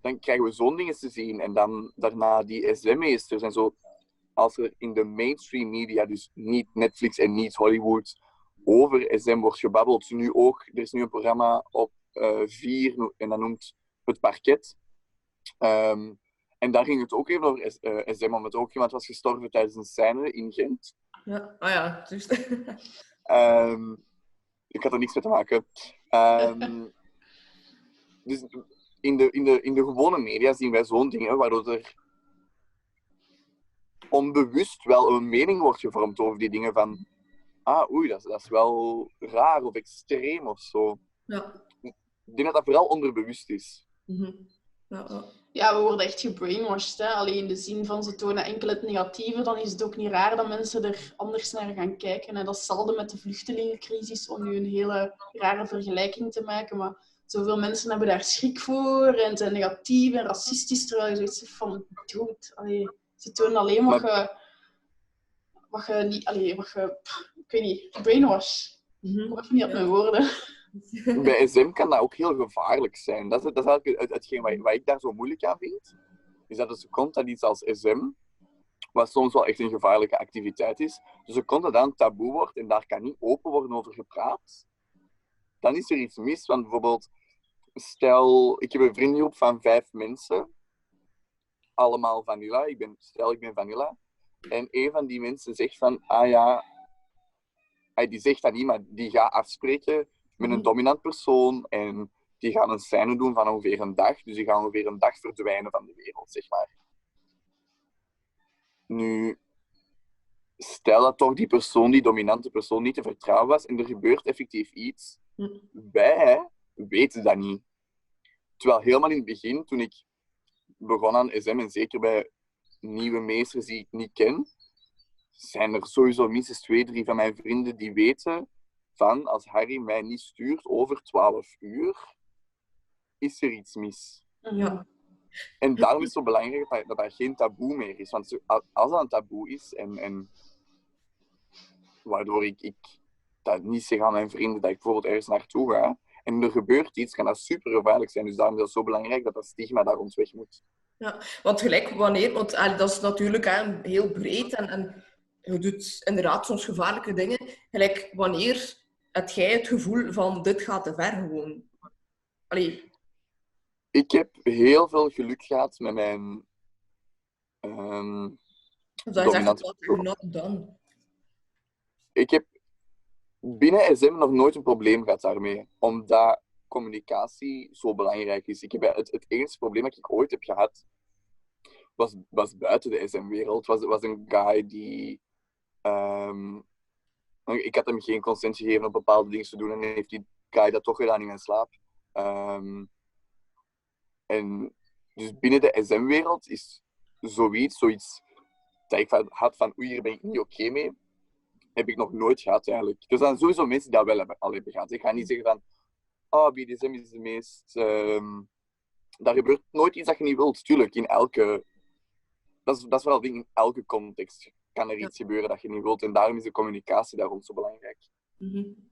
Dan krijgen we zo'n dingen te zien en dan daarna die SM-meesters en zo als er in de mainstream media, dus niet Netflix en niet Hollywood, over SM wordt gebabbeld. Nu ook, er is nu een programma op uh, vier en dat noemt Het Parket. Um, en daar ging het ook even over SM, uh, omdat ook iemand was gestorven tijdens een scène in Gent. Ja, oh ja, juist. um, ik had er niks mee te maken. Um, dus in de, in, de, in de gewone media zien wij zo'n dingen, waardoor er onbewust wel een mening wordt gevormd over die dingen van ah, oei, dat, dat is wel raar of extreem of zo. Ja. Ik denk dat dat vooral onderbewust is. Mhm. ja, ja, we worden echt gebrainwashed. Hè? Alleen in de zin van ze tonen enkel het negatieve, dan is het ook niet raar dat mensen er anders naar gaan kijken. En dat is hetzelfde met de vluchtelingencrisis, om nu een hele rare vergelijking te maken. Maar zoveel mensen hebben daar schrik voor en zijn negatief en racistisch. Terwijl je zoiets van, allee, ze tonen alleen maar, maar wat je niet, allee, wat je, ik weet niet, brainwash. Mm -hmm. Ik niet op mijn woorden. Bij SM kan dat ook heel gevaarlijk zijn. Dat is, dat is eigenlijk het, hetgeen wat, wat ik daar zo moeilijk aan vind. Is dat dus komt dat iets als SM, wat soms wel echt een gevaarlijke activiteit is, dus er komt dat dan taboe wordt en daar kan niet open worden over gepraat, dan is er iets mis. Want bijvoorbeeld, stel, ik heb een vriendengroep van vijf mensen, allemaal vanilla. Ik ben, stel, ik ben vanilla. En een van die mensen zegt van, ah ja, die zegt dat niet, maar die gaat afspreken met een mhm. dominant persoon en die gaan een scène doen van ongeveer een dag. Dus die gaan ongeveer een dag verdwijnen van de wereld, zeg maar. Nu, stel dat toch die persoon, die dominante persoon, niet te vertrouwen was en er gebeurt effectief iets. Mhm. Wij weten dat niet. Terwijl helemaal in het begin, toen ik begon aan SM en zeker bij nieuwe meesters die ik niet ken, zijn er sowieso minstens twee, drie van mijn vrienden die weten van als Harry mij niet stuurt over 12 uur, is er iets mis. Ja. En daarom is het zo belangrijk dat, dat dat geen taboe meer is. Want als dat een taboe is en, en waardoor ik, ik dat niet zeg aan mijn vrienden dat ik bijvoorbeeld ergens naartoe ga en er gebeurt iets, kan dat super gevaarlijk zijn. Dus daarom is het zo belangrijk dat dat stigma daar ons weg moet. Ja, want gelijk wanneer, want dat is natuurlijk hè, heel breed en, en je doet inderdaad soms gevaarlijke dingen. Gelijk wanneer heb jij het gevoel van dit gaat te ver gewoon? Allee. Ik heb heel veel geluk gehad met mijn um, dat is echt wat not done. Ik heb binnen SM nog nooit een probleem gehad daarmee, omdat communicatie zo belangrijk is. Ik heb het, het enige probleem dat ik ooit heb gehad, was, was buiten de SM-wereld. Was, was een guy die um, ik had hem geen consent gegeven om bepaalde dingen te doen en heeft die guy dat toch gedaan in mijn slaap. Um, en dus binnen de SM-wereld is zoiets, zoiets dat ik had van oei, hier ben ik niet oké mee, heb ik nog nooit gehad eigenlijk. Er zijn sowieso mensen die dat wel hebben, al hebben gehad. Ik ga niet zeggen van, oh, BDSM is de meest... Um, daar gebeurt nooit iets dat je niet wilt. Tuurlijk, in elke... Dat is, dat is vooral ding in elke context kan er iets gebeuren dat je niet wilt. En daarom is de communicatie daar zo belangrijk. Mm -hmm.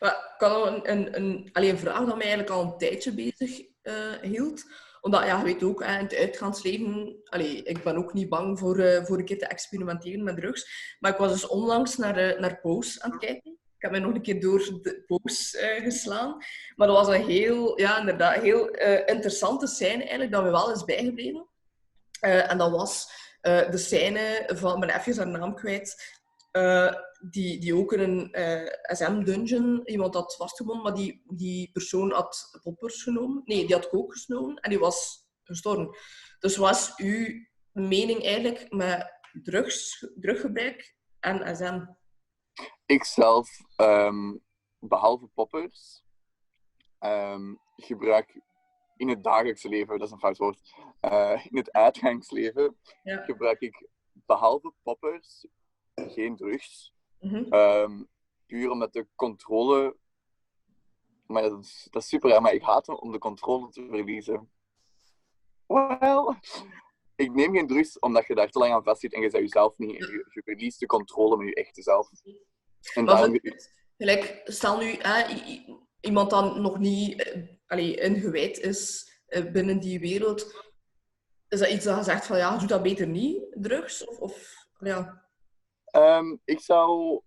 ik had een, een, een, alleen een vraag dat mij eigenlijk al een tijdje bezig uh, hield. Omdat, ja, je weet ook, in het uitgaansleven... Allee, ik ben ook niet bang voor, uh, voor een keer te experimenteren met drugs. Maar ik was dus onlangs naar, uh, naar Pose aan het kijken. Ik heb mij nog een keer door de Pose geslaan. Maar dat was een heel, ja, inderdaad, heel interessante scène eigenlijk, dat me wel is bijgebleven. en dat was de scène van, mijn even haar naam kwijt, uh, die, die ook in een uh, eh, SM-dungeon iemand had vastgebonden, maar die, die persoon had poppers genomen. Nee, die had kook genomen en die was gestorven. Dus was uw mening eigenlijk met drugs, druggebruik en SM? Ik zelf, um, behalve poppers, um, gebruik in het dagelijkse leven, dat is een fout woord, uh, in het uitgangsleven ja. gebruik ik behalve poppers geen drugs. Mm -hmm. puur omdat de controle. Maar dat is, dat is super, maar ik haat hem om de controle te verliezen. Wel, ik neem geen drugs omdat je daar te lang aan vastzit en je bent jezelf niet. Je, je verliest de controle met je echte zelf. En daarom... Gelijk, stel nu iemand dan nog niet eh, allee, ingewijd is eh, binnen die wereld, is dat iets dat je zegt van ja, doe dat beter niet, drugs? Of, of ja? Um, ik zou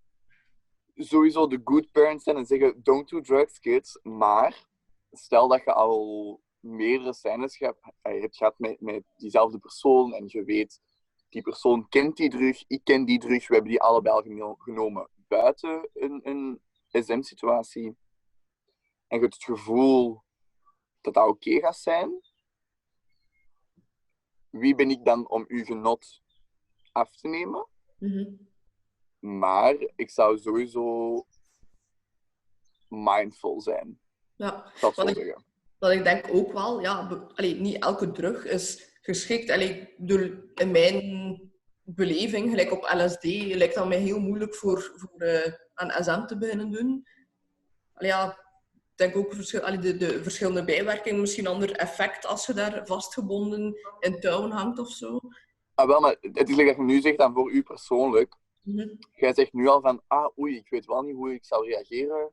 sowieso de good parent zijn en zeggen don't do drugs, kids. Maar stel dat je al meerdere scènes hebt, eh, hebt gehad met, met diezelfde persoon en je weet, die persoon kent die drug, ik ken die drug, we hebben die allebei genomen buiten een, een SM-situatie. En je hebt het gevoel dat dat oké gaat zijn, wie ben ik dan om uw genot af te nemen? Mhm. Maar ik zou sowieso mindful zijn. Ja, dat wat, ik, wat ik denk ook wel, ja, allee, niet elke drug is geschikt. Allee, in mijn beleving, gelijk op LSD, lijkt dat mij heel moeilijk voor, voor uh, aan SM te beginnen doen. Allee, ja, denk ook verschil, de, de verschillende bijwerkingen, misschien een ander effect als je daar vastgebonden in touwen hangt of zo. Ah, wel, maar het is dat je nu zegt dan voor u persoonlijk. Mhm. Jij zegt nu al van, ah, oei, ik weet wel niet hoe ik zou reageren.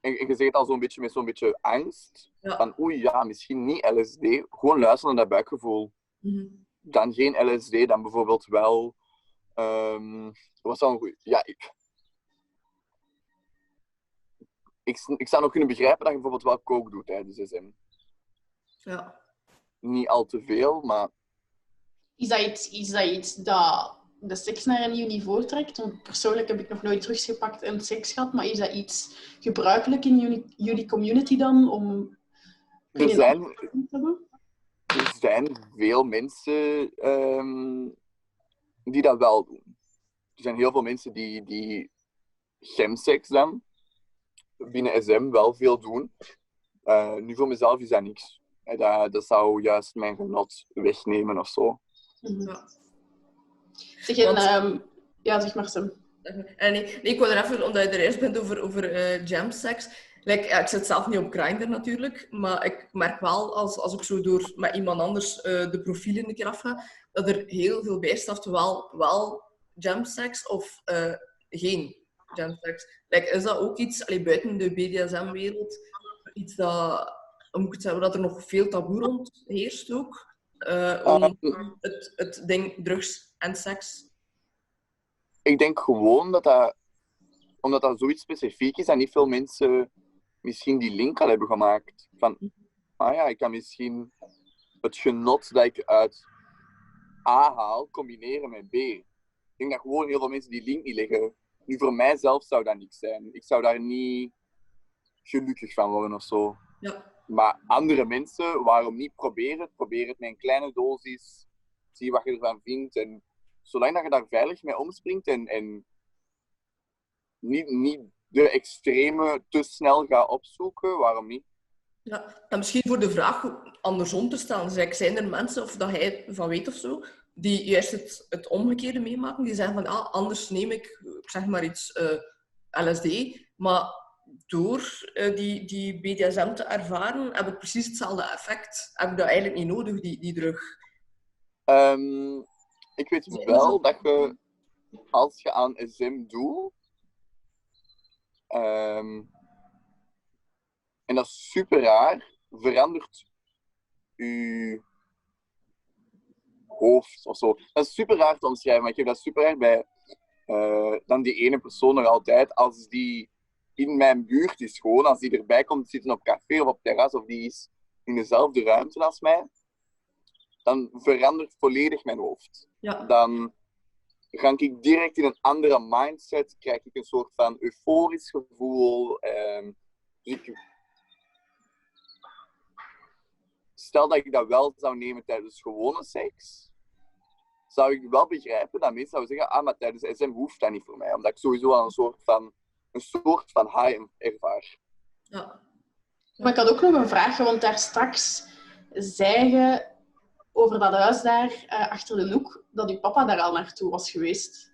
En, je zegt al zo'n beetje met zo'n beetje angst. Van, oei, ja, misschien niet LSD. Gewoon luisteren naar dat buikgevoel. Mhm. Dan geen LSD, dan bijvoorbeeld wel... Um, wat zou een goeie... Ja, ik... Ik, ik zou nog kunnen begrijpen dat je bijvoorbeeld wel kook doet tijdens SM. Ja. Niet al te veel, maar... Is dat iets, is dat, iets dat de seks naar een nieuw niveau trekt? Want persoonlijk heb ik nog nooit drugs gepakt en seks gehad, maar is dat iets gebruikelijk in jullie, jullie community dan? Om er zijn, er zijn veel mensen um, die dat wel doen. Er zijn heel veel mensen die, die chemseks dan binnen SM wel veel doen. Uh, nu voor mezelf is dat niks. Dat, dat zou juist mijn genot wegnemen of zo. Ja. Zeg, en, Want... um, ja, zeg maar, Sam. En nee, nee, ik wil er even, omdat je er eerst bent over, over uh, jamsex. Like, ja, ik zit zelf niet op Grindr natuurlijk, maar ik merk wel als, als ik zo door met iemand anders uh, de profielen een keer afga, dat er heel veel bij staat, wel, wel jamsex of uh, geen jamsex. Like, is dat ook iets allee, buiten de BDSM-wereld, iets dat, moet ik het zeggen, dat er nog veel taboe rond heerst ook? Uh, om het, het ding drugs en seks? Ik denk gewoon dat dat, omdat dat zoiets specifiek is en niet veel mensen misschien die link al hebben gemaakt. Van, ah ja, ik kan misschien het genot dat ik uit A haal combineren met B. Ik denk dat gewoon heel veel mensen die link niet leggen. Nu, voor mijzelf zou dat niks zijn. Ik zou daar niet gelukkig van worden of zo. Ja. Maar andere mensen, waarom niet proberen? Probeer het met een kleine dosis. Zie wat je ervan vindt. En zolang dat je daar veilig mee omspringt en, en niet, niet de extreme te snel gaat opzoeken, waarom niet? Ja, en misschien voor de vraag andersom te stellen. Zeg, zijn er mensen, of dat hij van weet of zo, die juist het, omgekeerde meemaken? Die zeggen van, ah, anders neem ik, zeg maar iets, eh, LSD, maar door uh, die, die BDSM te ervaren, heb ik precies hetzelfde effect. Heb ik dat eigenlijk niet nodig, die, die drug? Um, ik weet wel dat je, als je aan SM doet, um, en dat is super raar, verandert je hoofd of zo. Dat is super raar te omschrijven, maar ik heb dat super erg bij uh, dan die ene persoon nog altijd. Als die in mijn buurt is gewoon, als die erbij komt zitten op café of op terras, of die is in dezelfde ruimte als mij, dan verandert volledig mijn hoofd. Ja. Dan ga ik direct in een andere mindset, krijg ik een soort van euforisch gevoel. Ehm, dus stel dat ik dat wel zou nemen tijdens gewone seks, zou ik wel begrijpen dat mensen zouden zeggen, ah, maar tijdens SM hoeft dat niet voor mij, omdat ik sowieso al een soort van een soort van high ervaar. Ja. Maar ik had ook nog een vraag, want daar straks zei je over dat huis daar uh, achter de hoek, dat je papa daar al naartoe was geweest.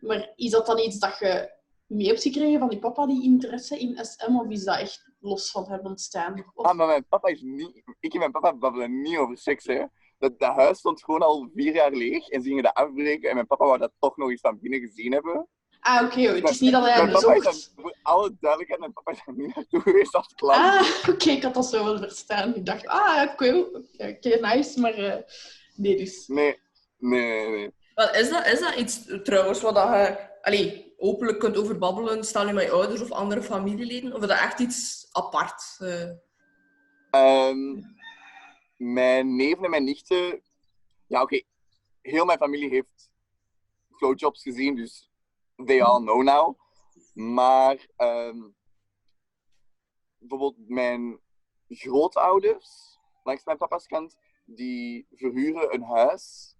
Maar is dat dan iets dat je mee hebt gekregen van die papa, die interesse in SM, of is dat echt los van hem ontstaan? Of... Ah, maar mijn papa is niet... Ik en mijn papa babbelen niet over seks, hè. Dat, dat huis stond gewoon al vier jaar leeg en ze gingen dat afbreken en mijn papa wou dat toch nog eens van binnen gezien hebben. Ah, oké. Het is niet dat hij hem bezocht. Voor alle duidelijkheid, mijn papa is er niet naartoe geweest als klant. Ah, oké. Ik had dat zo wel verstaan. Ik dacht, ah, cool. Oké, nice. Maar uh, nee, dus. Nee, nee, nee. Wel, is, dat, is dat iets trouwens wat je allee, openlijk kunt overbabbelen? Stel je met ouders of andere familieleden? Of is dat echt iets apart? Uh... Um, mijn neven en mijn nichten... Ja, oké. Heel mijn familie heeft flowjobs gezien, dus they all know now. Maar um, bijvoorbeeld mijn grootouders, langs mijn papa's kant, die verhuren een huis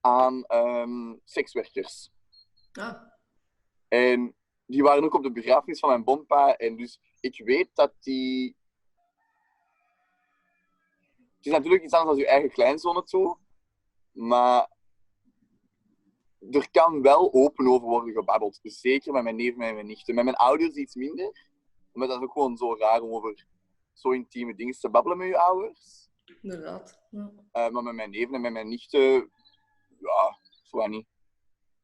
aan um, sekswerkers. Ah. En die waren ook op de begrafenis van mijn bompa. En dus ik weet dat die... Het is natuurlijk iets anders dan je eigen kleinzoon toe. Maar er kan wel open over worden gebabbeld. Zeker met mijn neven en mijn nichten. Met mijn ouders iets minder. Maar dat is ook gewoon zo raar om over zo intieme dingen te babbelen met je ouders. inderdaad. Ja. Uh, maar met mijn neven en met mijn nichten, ja, zo niet.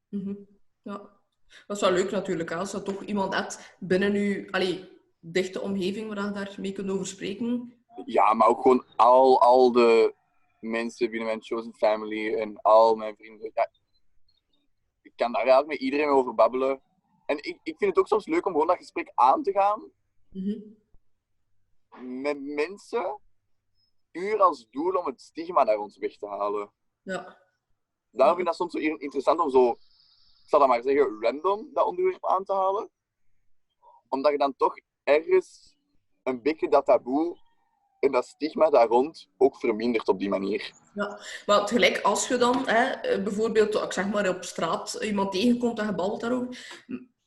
Mm Ja. Dat is wel leuk natuurlijk, als je toch iemand hebt binnen je allee, dichte omgeving waar je daar mee kunt over spreken. Ja, maar ook gewoon al, al de mensen binnen mijn chosen family en al mijn vrienden. Ja, ik kan daar eigenlijk met iedereen over babbelen. En ik, ik vind het ook soms leuk om gewoon dat gesprek aan te gaan. Mhm. Met mensen, puur als doel om het stigma naar ons weg te halen. Ja. Daarom vind ik dat soms zo interessant om zo zal dat maar zeggen, random dat onderwerp aan te halen. Omdat je dan toch ergens een beetje dat taboe en dat stigma daar rond ook vermindert op die manier. Ja, maar tegelijk als je dan hè, bijvoorbeeld, ik zeg maar op straat, iemand tegenkomt en je daarover,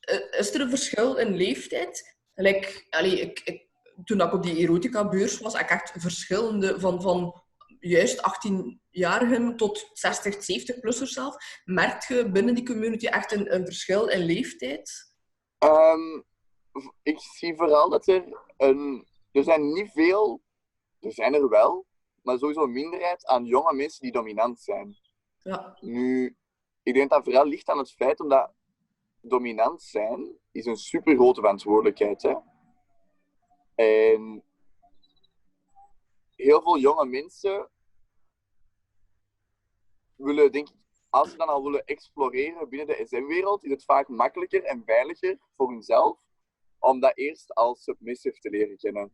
eh, is er een verschil in leeftijd? Like, allee, ik, ik, toen ik op die erotica-beurs was, ik echt verschillende van, van juist 18-jarigen tot 60, 70-plussers zelf. Merk je binnen die community echt een, een verschil in leeftijd? Um, ik zie vooral dat er een... Er zijn niet veel... Er zijn er wel, maar sowieso een minderheid aan jonge mensen die dominant zijn. Ja. Nu, ik denk dat vooral ligt aan het feit omdat dominant zijn is een super grote verantwoordelijkheid. Hè? En heel veel jonge mensen willen, denk ik, als ze dan al willen exploreren binnen de SM-wereld, is het vaak makkelijker en veiliger voor hunzelf om dat eerst als submissive te leren kennen.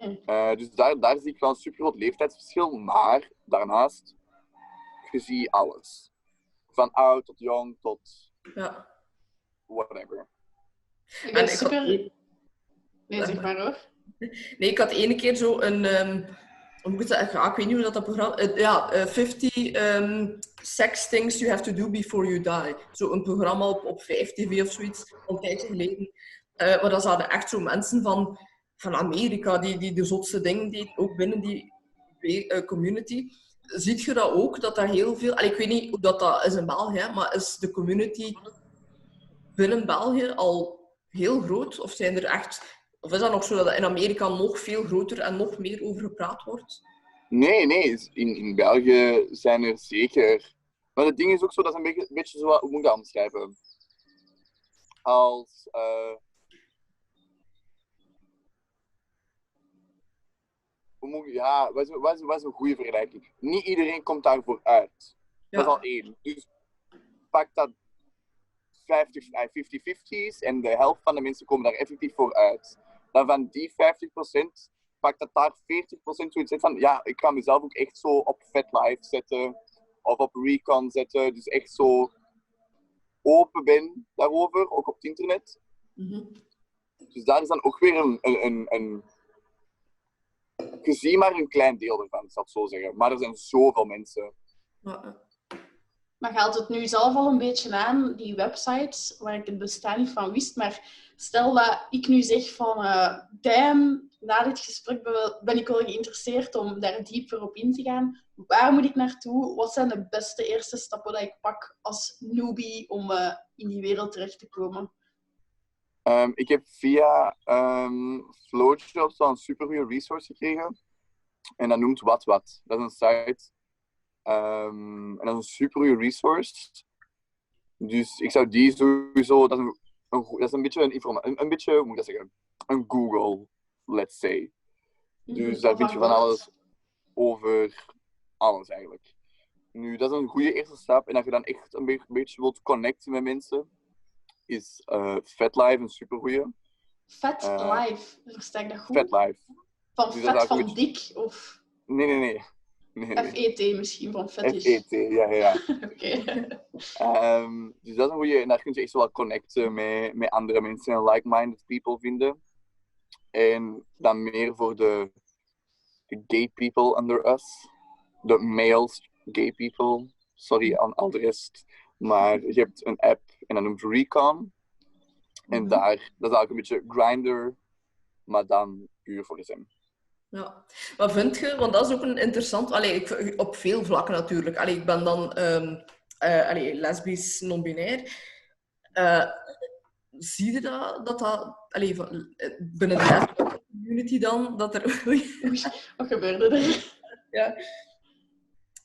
Uh, dus daar, daar zie ik wel een super groot leeftijdsverschil, maar daarnaast, je ziet alles. Van oud tot jong tot ja. whatever. Ik ben super... Nee, zeg maar hoor. Nee, ik had ene keer zo een... Um hoe moet ik zeggen? ik weet niet hoe dat, dat programma... Uh, ja, uh, 50 um, Sex Things You Have To Do Before You Die. Zo een programma op, op 5TV of zoiets, een tijdje geleden. Uh, maar dat zaten echt zo mensen van, van Amerika, die, die de zotste dingen deden, ook binnen die uh, community. Ziet je dat ook, dat dat heel veel... Ik weet niet hoe dat, dat is in België, maar is de community binnen België al heel groot? Of zijn er echt of is dat nog zo dat in Amerika nog veel groter en nog meer over gepraat wordt? Nee, nee. In, in België zijn er zeker. Maar het ding is ook zo, dat is een beetje, zo, hoe moet ik dat? Als. Uh, ja, wat is, wat, is, wat is een goede vergelijking? Niet iedereen komt daarvoor uit. Dat is al één. Dus pak dat 50, 50-50's en de helft van de mensen komen daar effectief voor uit dan van die 50% pakt dat daar 40% zoiets van, ja, ik kan mezelf ook echt zo op FetLife zetten of op Recon zetten. Dus echt zo open ben daarover, ook op het internet. Mhm. Dus daar is dan ook weer een, een, een, een je maar een klein deel ervan, ik zal het zo zeggen. Maar er zijn zoveel mensen. Maar geldt het nu zelf al een beetje aan, die websites, waar ik het bestaan niet van wist. Maar stel dat ik nu zeg van, uh, damn, na dit gesprek ben ik wel geïnteresseerd om daar dieper op in te gaan. Waar moet ik naartoe? Wat zijn de beste eerste stappen die ik pak als newbie om uh, in die wereld terecht te komen? Um, ik heb via um, Flowjobs al een supergoeie resource gekregen. En dat noemt Wat Wat. Dat is een site Um, en dat is een super goede resource. Dus ik zou die sowieso. Dat is een, een dat is een beetje een informatie. Een, een, beetje, hoe moet ik dat zeggen? Een Google, let's say. Dus daar vind je van alles over alles eigenlijk. Nu, dat is een goede eerste stap. En als je dan echt een beetje wilt connecten met mensen, is uh, FetLife een super goede. Fat uh, Life, versta ik dat goed? FetLife. Van dus vet van dik? Of... Nee, nee, nee. FET misschien van fetish. FET, ja, ja. Oké. Ehm, dus dat is een goede. En daar kun je echt wel connecten met, met andere mensen en like-minded people vinden. En dan meer voor de, de gay people under us. De males gay people. Sorry aan al de rest. Maar je hebt een app en dat noemt Recon. En mhm. daar, dat is eigenlijk een beetje grinder, maar dan puur voor de sim. Ja, wat vind je? Want dat is ook een interessant... Allee, ik, op veel vlakken natuurlijk. Allee, ik ben dan um, uh, allee, lesbisch, non-binair. Uh, zie je dat, dat, dat allee, van, binnen de community dan, dat er... wat gebeurde er? Ja.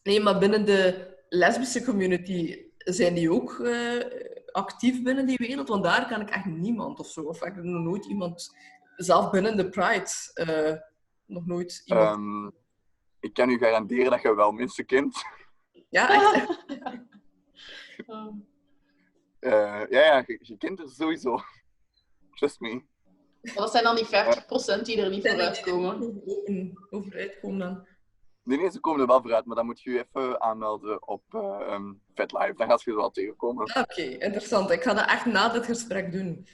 Nee, maar binnen de lesbische community zijn die ook uh, actief binnen die wereld? Want daar kan ik echt niemand of zo. Of ik heb nog nooit iemand, zelf binnen de Pride, uh, nog nooit iemand. Um, ik kan u garanderen dat je wel mensen kent. Ja, echt? um. uh, ja, ja je, je, kent er sowieso. Trust me. Maar dat zijn dan die 50% die er niet vooruit komen. Overuit komen dan. Nee, ze komen er wel vooruit, maar dan moet je je even aanmelden op uh, um. Dan gaat je er wel tegenkomen. Oké, interessant. Ik ga dat echt na dit gesprek doen.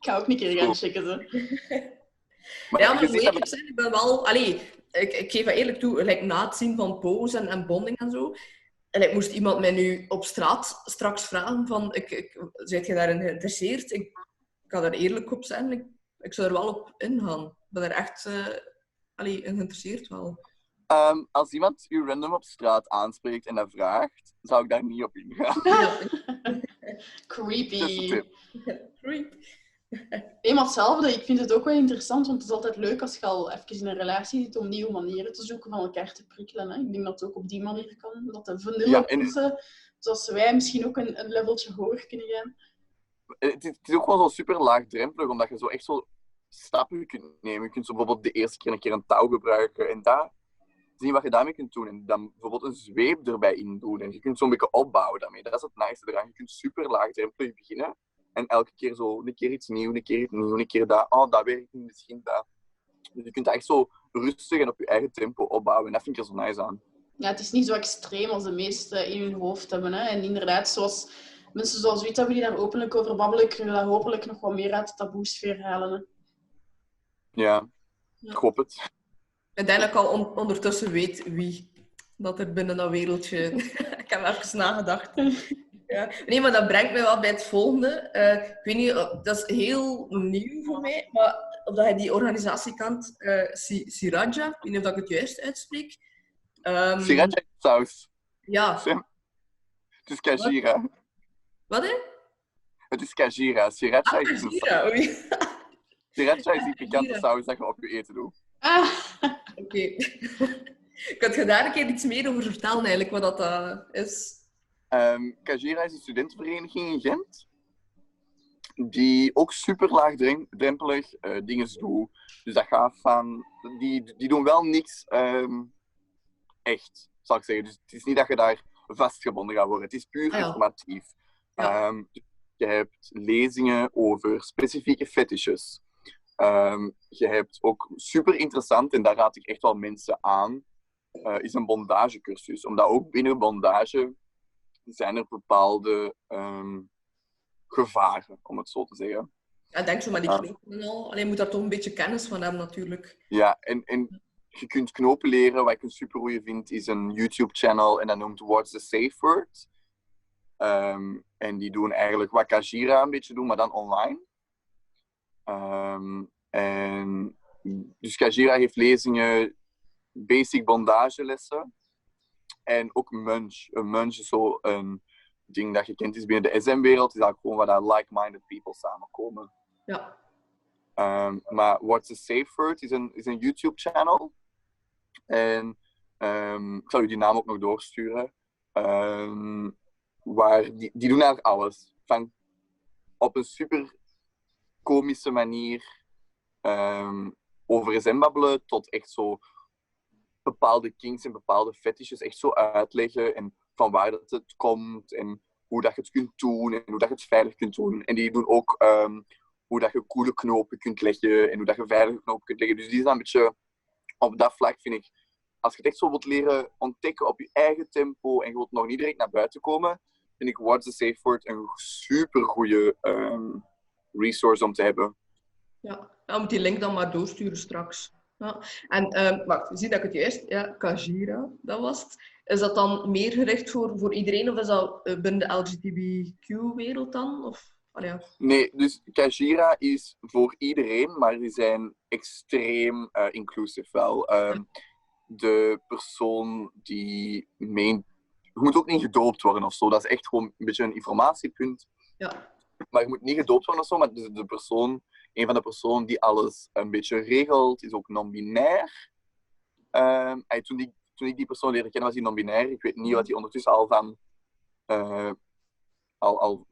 Ik ga ook niet keer gaan checken. Zo. maar ja, maar ik zijn, ik ben wel... Allee, ik, ik geef eerlijk toe, like, na het zien van pose en, en bonding en zo... En ik moest iemand mij nu op straat straks vragen van... Ik, ik, zijt je daarin geïnteresseerd? Ik, ik kan er eerlijk op zijn. Ik, ik zou er wel op ingaan. Ik ben er echt uh, allee, in geïnteresseerd wel. Um, als iemand u random op straat aanspreekt en dat vraagt, zou ik daar niet op ingaan. Creepy. Creep. Eenmaal hetzelfde. Ik vind het ook wel interessant, want het is altijd leuk als je al even in een relatie zit om nieuwe manieren te zoeken van elkaar te prikkelen. Hè. Ik denk dat het ook op die manier kan. Dat de vanille ja, en... zoals wij, misschien ook een, een leveltje hoger kunnen gaan. Het is, het is ook wel zo super laagdrempelig, omdat je zo echt zo stappen kunt nemen. Je kunt zo bijvoorbeeld de eerste keer een keer een touw gebruiken en daar zien wat je daarmee kunt doen. En dan bijvoorbeeld een zweep erbij in doen. En je kunt zo'n beetje opbouwen daarmee. Dat is het nice eraan. Je kunt super laagdrempelig beginnen. En elke keer zo, een keer iets nieuws, een keer iets nieuws, een keer dat. Oh, dat werkt niet, misschien dat. Dus je kunt dat echt zo rustig en op je eigen tempo opbouwen. En dat vind ik er zo nice aan. Ja, het is niet zo extreem als de meesten in hun hoofd hebben. Hè? En inderdaad, zoals mensen zoals u hebben die daar openlijk over babbelen, kunnen daar hopelijk nog wat meer uit de taboesfeer halen. Hè? Ja, ik hoop het. Ik al ondertussen weet wie dat er binnen dat wereldje... ik heb even nagedacht. Ja. Nee, maar dat brengt me wel bij het volgende. Uh, ik weet niet, dat is heel nieuw voor mij, maar dat je die organisatie kent, uh, Siraja, ik weet niet of ik het juist uitspreek. Um, Siraja saus. Ja. Het is Kajira. Wat hè? Het is Kajira. Siraja ah, is een saus. Sriracha is die pikante saus dat je op je eten doet. Ah. Oké. Kan je daar een keer iets meer over vertellen, eigenlijk, wat dat uh, is? Um, Kajira is een studentenvereniging in Gent. Die ook super laagdrempelig uh, dingen doen. Dus dat gaat van... Die, die doen wel niks um, echt, zal ik zeggen. Dus het is niet dat je daar vastgebonden gaat worden. Het is puur ah, informatief. Ja. Um, je hebt lezingen over specifieke fetishes. Um, je hebt ook super interessant, en daar raad ik echt wel mensen aan, uh, is een bondagecursus. Omdat ook binnen bondage zijn er bepaalde um, gevaren, om het zo te zeggen. Ja, denk zo maar die knopen en al. Alleen moet daar toch een beetje kennis van hebben, natuurlijk. Ja, en, en je kunt knopen leren. Wat ik een super goeie vind, is een YouTube-channel en dat noemt What's the Safe Word. Um, en die doen eigenlijk wat Kajira een beetje doen, maar dan online. Um, en dus Kajira heeft lezingen, basic bondagelessen en ook munch. Een munch is zo een ding dat je kent is binnen de SM-wereld. is eigenlijk gewoon waar like-minded people samenkomen. Ja. Um, maar What's a Safe Word is een, is een YouTube-channel. En um, ik zal u die naam ook nog doorsturen. Um, waar die, die doen eigenlijk alles. Van op een super komische manier um, over babbelen tot echt zo bepaalde kinks en bepaalde fetishes echt zo uitleggen en van waar dat het komt en hoe dat je het kunt doen en hoe dat je het veilig kunt doen. En die doen ook um, hoe dat je coole knopen kunt leggen en hoe dat je veilige knopen kunt leggen. Dus die zijn een beetje op dat vlak, vind ik, als je het echt zo wilt leren ontdekken op je eigen tempo en je wilt nog niet direct naar buiten komen, vind ik What's the Safe Word een super goede um, resource om te hebben. Ja, dan moet die link dan maar doorsturen straks. Ja. En um, wacht, zie dat ik het juist... Ja, Kajira, dat was het. Is dat dan meer gericht voor, voor iedereen of is dat uh, binnen de LGBTQ-wereld dan? Of, oh, ja. Nee, dus Kajira is voor iedereen, maar die zijn extreem uh, inclusief wel. Um, De persoon die meent... Je moet ook niet gedoopt worden of zo. Dat is echt gewoon een beetje een informatiepunt. Ja. Maar je moet niet gedoopt worden of zo, maar de, persoon, een van de personen die alles een beetje regelt, is ook non-binair. Um, toen, die, toen ik die persoon leerde kennen, was hij non-binair. Ik weet niet wat hij ondertussen al van uh, al, al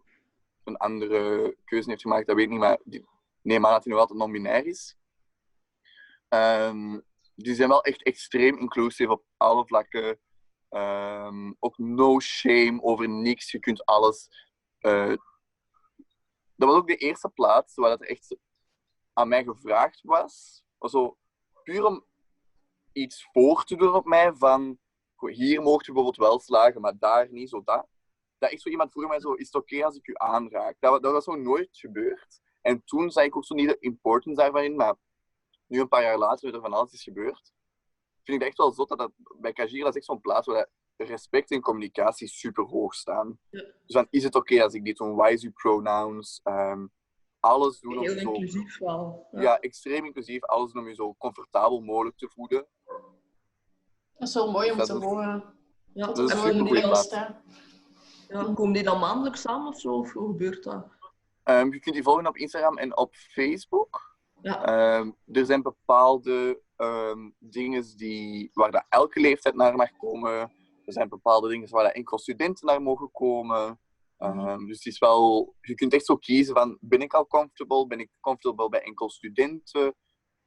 een andere keuze heeft gemaakt, dat weet ik niet, maar die, neem aan dat hij nog altijd non-binair is. Um, die zijn wel echt extreem inclusief op alle vlakken. Um, ook no shame over niks. Je kunt alles. Uh, dat was ook de eerste plaats waar het echt aan mij gevraagd was. zo, puur om iets voor te doen op mij van hier mocht je bijvoorbeeld wel slagen, maar daar niet, zo dat. Dat echt zo iemand vroeg mij zo, is het oké als ik u aanraak? Dat, dat was zo nooit gebeurd. En toen zei ik ook zo niet de importance daarvan in, maar nu een paar jaar later, er van alles is gebeurd, vind ik echt wel zot dat, bij Kajir, dat is echt zo'n plaats waar respect en communicatie super hoog staan. Ja. Dus dan is het oké als ik dit doe, wise pronouns, um, alles doen om Heel zo... inclusief wel. Ja. extreem inclusief, alles om je zo comfortabel mogelijk te voelen. Dat is wel mooi om te horen. Ja, dat is een super goede plaats. Ja, komen die dan maandelijks samen of zo? Of hoe gebeurt dat? Um, je kunt die volgen op Instagram en op Facebook. Ja. Um, er zijn bepaalde um, dingen die, waar dat elke leeftijd naar mag komen. Er zijn bepaalde dingen waar enkel studenten naar mogen komen. Um, dus het is wel, je kunt echt zo kiezen van, ben ik al comfortable? Ben ik comfortable bij enkel studenten?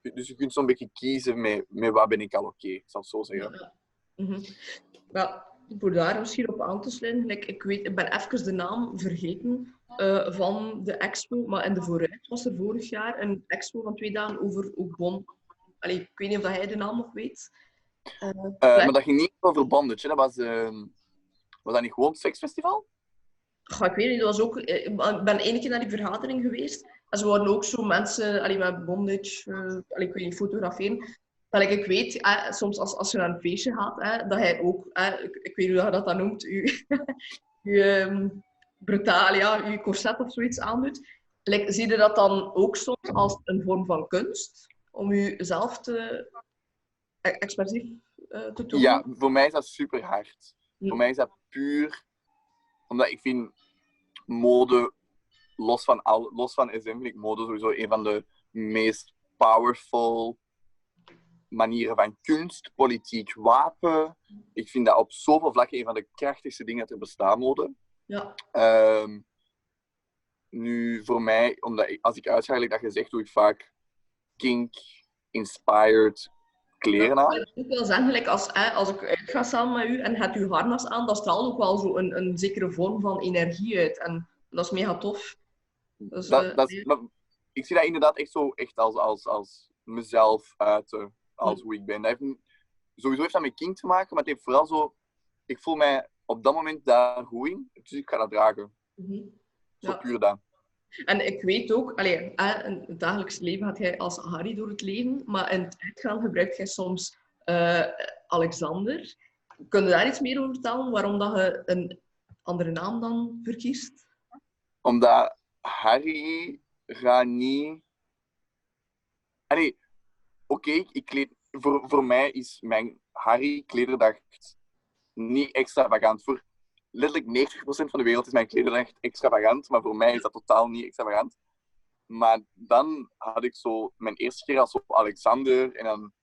Dus je kunt zo'n beetje kiezen met, met wat ben ik al oké, ik zal het zo zeggen. Ja. Mm -hmm. voor daar misschien op aan te sluiten, ik, weet, ik ben even de naam vergeten uh, van de expo, maar in de vooruit was er vorig jaar een expo van twee dagen over Ogbon. Allee, ik weet niet of hij de naam nog weet. Uh, uh, maar dat ging niet over bondage, dat was, ehm, was dat niet gewoon het seksfestival? Goh, ik weet niet, dat was ook, ik ben één keer naar die vergadering geweest. En ze waren ook zo mensen allee, met bondage, allee, ik weet niet, fotograferen dat ik weet, soms als, als je naar een feestje gaat, dat hij ook, ik, ik, weet niet hoe je dat dan noemt, je, je um, brutaal, ja, je corset of zoiets aandoet. Like, zie je dat dan ook soms als een vorm van kunst? Om jezelf te expressief uh, te doen? Ja, voor mij is dat super hard. Voor mij is dat puur omdat ik vind mode, los van, al, los van SM, vind ik mode sowieso een van de meest powerful manieren van kunst, politiek, wapen. Ik vind dat op zoveel vlakken een van de krachtigste dingen dat er bestaan mode. Ja. Um, nu, voor mij, omdat ik, als ik uitga, dat gezegd, doe ik vaak kink-inspired kleren aan. ik wil zeggen, als, als ik uitga samen met u en hebt u harnas aan, dat straalt ook wel zo een, een zekere vorm van energie uit. En dat is mega tof. Dus, dat, uh, dat is, maar, ik zie dat inderdaad echt zo echt als, als, als mezelf uiten als hoe ik ben. Dat heeft, sowieso heeft dat met King te maken, maar het heeft vooral zo... Ik voel mij op dat moment daar goed in, dus ik ga dat dragen. Mm Zo puur dat. En ik weet ook, allee, in het dagelijks leven gaat jij als Harry door het leven, maar in het uitgaan gebruikt jij soms uh, Alexander. Kun je daar iets meer over vertellen, waarom dat je een andere naam dan verkiest? Omdat Harry gaat niet... Allee, oké, ik kleed, voor, voor mij is mijn Harry klederdracht niet extravagant. Voor letterlijk 90% van de wereld is mijn klederdracht extravagant, maar voor mij is dat totaal niet extravagant. Maar dan had ik zo mijn eerste keer als op Alexander en dan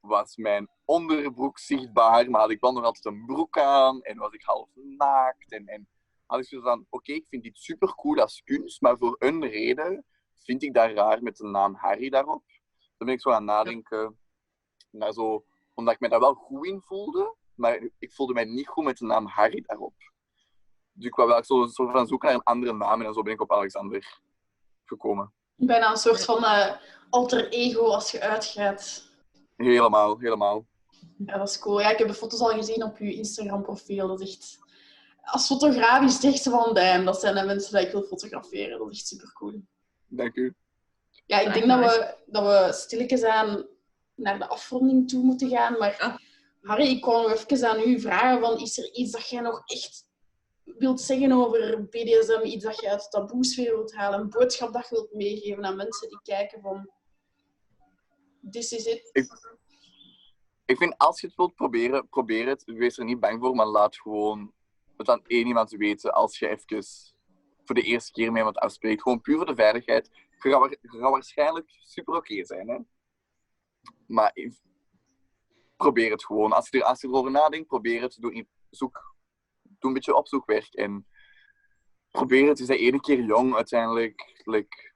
was mijn onderbroek zichtbaar, maar had ik wel nog altijd een broek aan en was ik half naakt. En, en had ik zo van, oké, ik vind dit super cool als kunst, maar voor een reden vind ik dat raar met de naam Harry daarop dan ben ik zo aan het nadenken. Naar zo, omdat ik me daar wel goed in voelde, maar ik voelde mij niet goed met de naam Harry daarop. Dus ik wou wel zo, zo van zoeken naar een andere naam en zo ben ik op Alexander gekomen. Bijna een soort van uh, alter ego als je uitgaat. Helemaal, helemaal. Ja, dat is cool. Ja, ik heb de foto's al gezien op je Instagram-profiel. Dat is echt... Als fotograaf is het echt van, damn, dat zijn de mensen die ik wil fotograferen. Dat is echt super cool. Dank u. Ja, ik denk dat we, dat we stilletjes aan naar de afronding toe moeten gaan. Maar Harry, ik nog even aan u vragen. Van, is er iets dat jij nog echt wilt zeggen over BDSM? Iets dat je uit de taboesfeer wilt halen? Een boodschap dat je wilt meegeven aan mensen die kijken van... This is it. Ik, vind, als je het wilt proberen, probeer het. Wees er niet bang voor, maar laat gewoon het aan één iemand weten als je even voor de eerste keer met iemand afspreekt, gewoon puur voor de veiligheid, je gaat waarschijnlijk super oké zijn. Hè? Maar probeer het gewoon. Als je, er, als je erover nadenkt, probeer het. Doe, zoek, doe een beetje opzoekwerk en probeer het. Je bent één keer jong uiteindelijk. Like,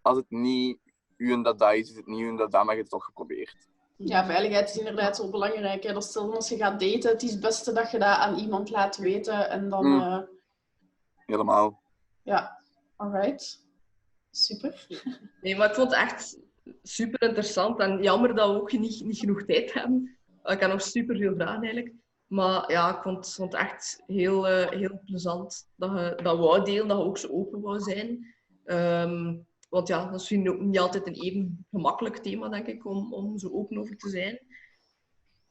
als het niet u en dat is, is het niet u en dat maar je hebt het toch geprobeerd. Ja, veiligheid is inderdaad zo belangrijk. Hè. Dat stel als je gaat daten, het is het beste dat je dat aan iemand laat weten en dan... Mm. Uh... Helemaal. Ja, alright. Super. Nee, maar ik vond het echt super interessant en jammer dat we ook niet, niet genoeg tijd hebben. Ik heb nog super veel vragen eigenlijk. Maar ja, ik vond, vond het echt heel, uh, heel plezant dat je dat wou delen, dat je ook zo open wou zijn. Um, want ja, dat is ook niet altijd een even gemakkelijk thema, denk ik, om, om zo open over te zijn.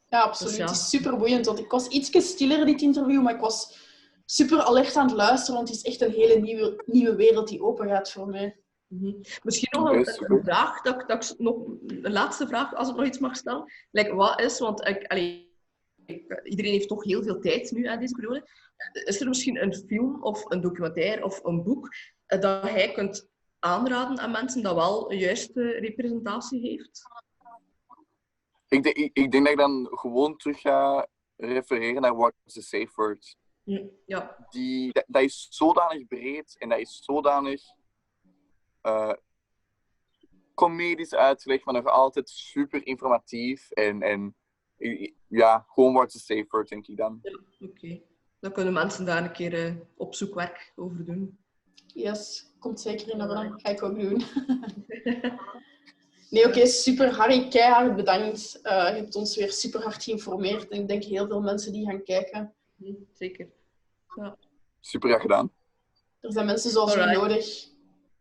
Ja, absoluut. Dus het is super boeiend. Want ik was iets stiller dit interview, maar ik was super alert aan het luisteren, want het is echt een hele nieuwe, nieuwe wereld die open gaat voor mij. Mhm. Misschien nog een, een vraag, dat, dat ik nog, een laatste vraag, als ik nog iets mag stellen. Like, wat is, want ik, allee, iedereen heeft toch heel veel tijd nu aan deze periode. Is er misschien een film of een documentaire of een boek dat jij kunt aanraden aan mensen dat wel een juiste representatie heeft? Ik, denk, ik, ik denk dat ik dan gewoon terug ga refereren naar What is the Safe Word. Ja. Die, dat, dat, is zodanig breed en dat is zodanig uh, comedisch uitgelegd, maar nog altijd super informatief. En, en ja, gewoon What is the Safe Word, denk ik dan. Ja, Oké. Dan kunnen mensen daar een keer uh, opzoekwerk over doen. Yes, komt zeker in orde. Ga ik ook doen. nee, oké, super. Harry, keihard bedankt. Uh, je hebt ons weer super hard geïnformeerd. En ik denk heel veel mensen die gaan kijken. Zeker. Ja. Super graag gedaan. Er zijn mensen zoals jullie nodig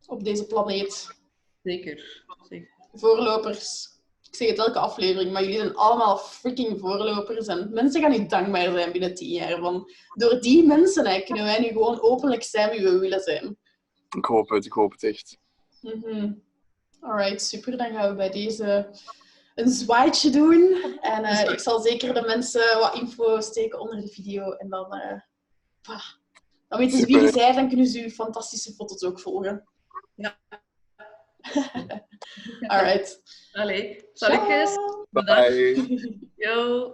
op deze planeet. Zeker. Zeker. Voorlopers. Ik zeg het elke aflevering, maar jullie zijn allemaal freaking voorlopers. En mensen gaan niet dankbaar zijn binnen tien jaar. Want door die mensen hè, kunnen wij nu gewoon openlijk zijn wie we willen zijn. Ik hoop het, ik hoop het echt. Mm Alright, super. Dan gaan we bij deze een zwaaitje doen. En uh, ik zal zeker de mensen wat info steken onder de video. En dan, uh, voilà. dan weten ze wie je zijn, dan kunnen ze uw fantastische foto's ook volgen. Ja. Alright. Allee, zal ik eens? Bye. Yo.